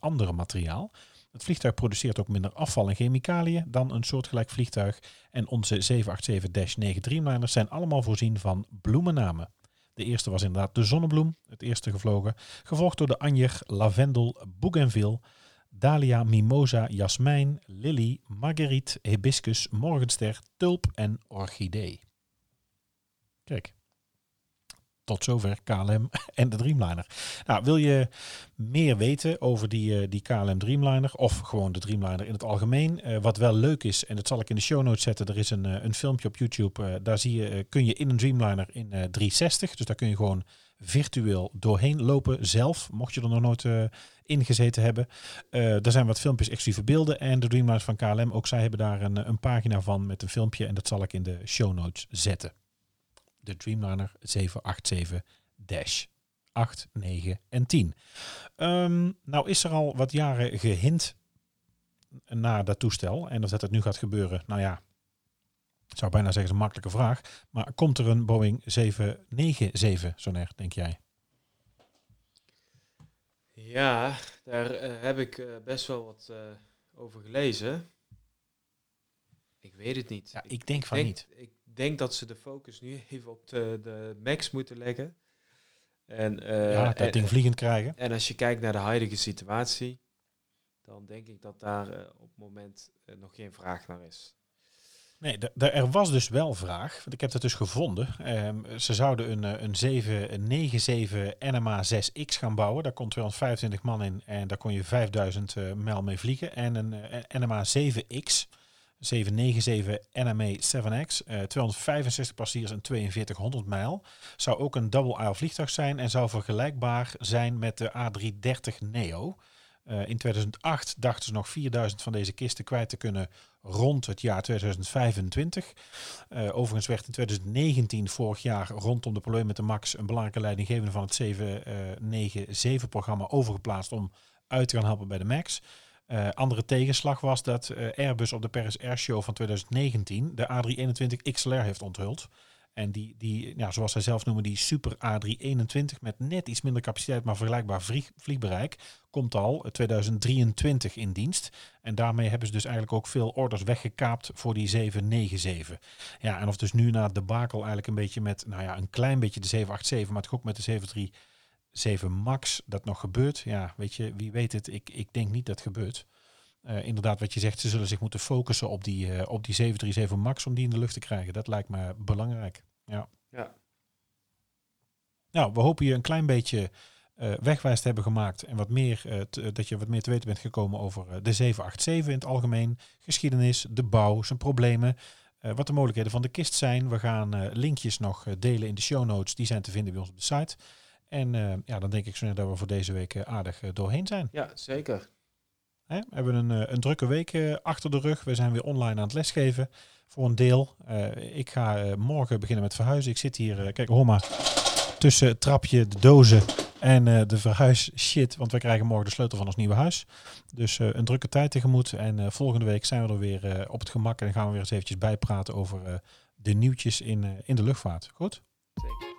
S2: andere materiaal. Het vliegtuig produceert ook minder afval en chemicaliën dan een soortgelijk vliegtuig. En onze 787-9 Dreamliners zijn allemaal voorzien van bloemennamen. De eerste was inderdaad de zonnebloem, het eerste gevlogen. Gevolgd door de anjer, lavendel, bougainville, dahlia, mimosa, jasmijn, lily, marguerite, hibiscus, morgenster, tulp en orchidee. Kijk. Tot zover KLM [LAUGHS] en de Dreamliner. Nou, wil je meer weten over die, eh, die KLM Dreamliner of gewoon de Dreamliner in het algemeen? Eh, wat wel leuk is, en dat zal ik in de show notes zetten, er is een, eh, een filmpje op YouTube. daar zie je, kun je in een Dreamliner in eh 360, dus daar kun je gewoon virtueel doorheen lopen zelf, mocht je er nog nooit eh, in gezeten hebben. Er zijn wat filmpjes exclusieve beelden en de Dreamliners van KLM, ook zij hebben daar een, een pagina van met een filmpje en dat zal ik in de show notes zetten. De Dreamliner 787 8, 9 en 10. Ehm, nou is er al wat jaren gehint naar dat toestel. En dat het nu gaat gebeuren, nou ja, ik zou bijna zeggen is een makkelijke vraag. Maar komt er een Boeing 797 Sonair, denk jij?
S3: Ja, daar eh, heb ik eh, best wel wat eh, over gelezen. Ik weet het niet.
S2: Ja, ik denk van niet.
S3: Ik denk dat ze de focus nu even op de, de Max moeten leggen. En, eh,
S2: ja, dat
S3: en,
S2: ding vliegend krijgen.
S3: en als je kijkt naar de huidige situatie, dan denk ik dat daar eh, op het moment eh, nog geen vraag naar is.
S2: Nee, er was dus wel vraag, want ik heb dat dus gevonden. Ehm, ze zouden een, een 797 NMA 6X gaan bouwen. Daar kon 225 man in en daar kon je 5000 eh, mijl mee vliegen. En een NMA 7X, 797 NMA 7X, eh 265 passagiers en 4200 mijl. Zou ook een double aisle vliegtuig zijn en zou vergelijkbaar zijn met de A330 Neo. Eh, in 2008 dachten ze nog 4000 van deze kisten kwijt te kunnen rond het jaar 2025. Eh, overigens werd in 2019, vorig jaar, rondom de probleem met de MAX, een belangrijke leidinggevende van het 797-programma overgeplaatst om uit te gaan helpen bij de MAX. Eh, andere tegenslag was dat eh, Airbus op de Paris Air Show van 2019 de A321 XLR heeft onthuld. En die, die ja, zoals zij zelf noemen, die Super A321 met net iets minder capaciteit, maar vergelijkbaar vlieg, vliegbereik, komt al 2023 in dienst. En daarmee hebben ze dus eigenlijk ook veel orders weggekaapt voor die 797. Ja, en of dus nu na de bakel eigenlijk een beetje met, nou ja, een klein beetje de 787, maar toch ook met de 737 Max dat nog gebeurt. Ja, weet je, wie weet het. Ik, ik denk niet dat het gebeurt. Uh, inderdaad, wat je zegt, ze zullen zich moeten focussen op die, uh, op die 737 MAX om die in de lucht te krijgen. Dat lijkt me belangrijk. Ja.
S3: ja.
S2: Nou, we hopen je een klein beetje uh, wegwijs te hebben gemaakt en wat meer, te, dat je wat meer te weten bent gekomen over de 787 in het algemeen, geschiedenis, de bouw, zijn problemen, wat de mogelijkheden van de kist zijn. We gaan linkjes nog delen in de show notes, die zijn te vinden bij ons op de site. En ja, dan denk ik zo net dat we voor deze week aardig doorheen zijn.
S3: Ja, zeker.
S2: Hè? We hebben een, een drukke week achter de rug. We zijn weer online aan het lesgeven voor een deel. Ik ga morgen beginnen met verhuizen. Ik zit hier, kijk, hoor maar, tussen het trapje, de dozen en de verhuis shit. Want wij krijgen morgen de sleutel van ons nieuwe huis. Dus een drukke tijd tegemoet. En volgende week zijn we er weer op het gemak. En gaan we weer eens eventjes bijpraten over de nieuwtjes in, in de luchtvaart. Goed?
S3: Zeker.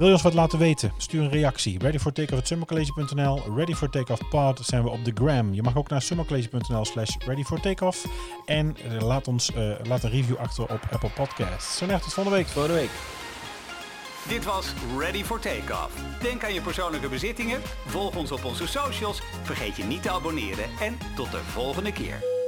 S2: Wil je ons wat laten weten? Stuur een reactie. Ready for takeoff summercollege.nl. Ready for takeoff pod zijn we op de gram. Je mag ook naar summercollege.nl slash ready for takeoff. En uh, laat ons uh, laat een review achter op Apple Podcasts. Zo net tot volgende week.
S3: Volgende week.
S1: Dit was Ready for Takeoff. Denk aan je persoonlijke bezittingen. Volg ons op onze socials. Vergeet je niet te abonneren. En tot de volgende keer.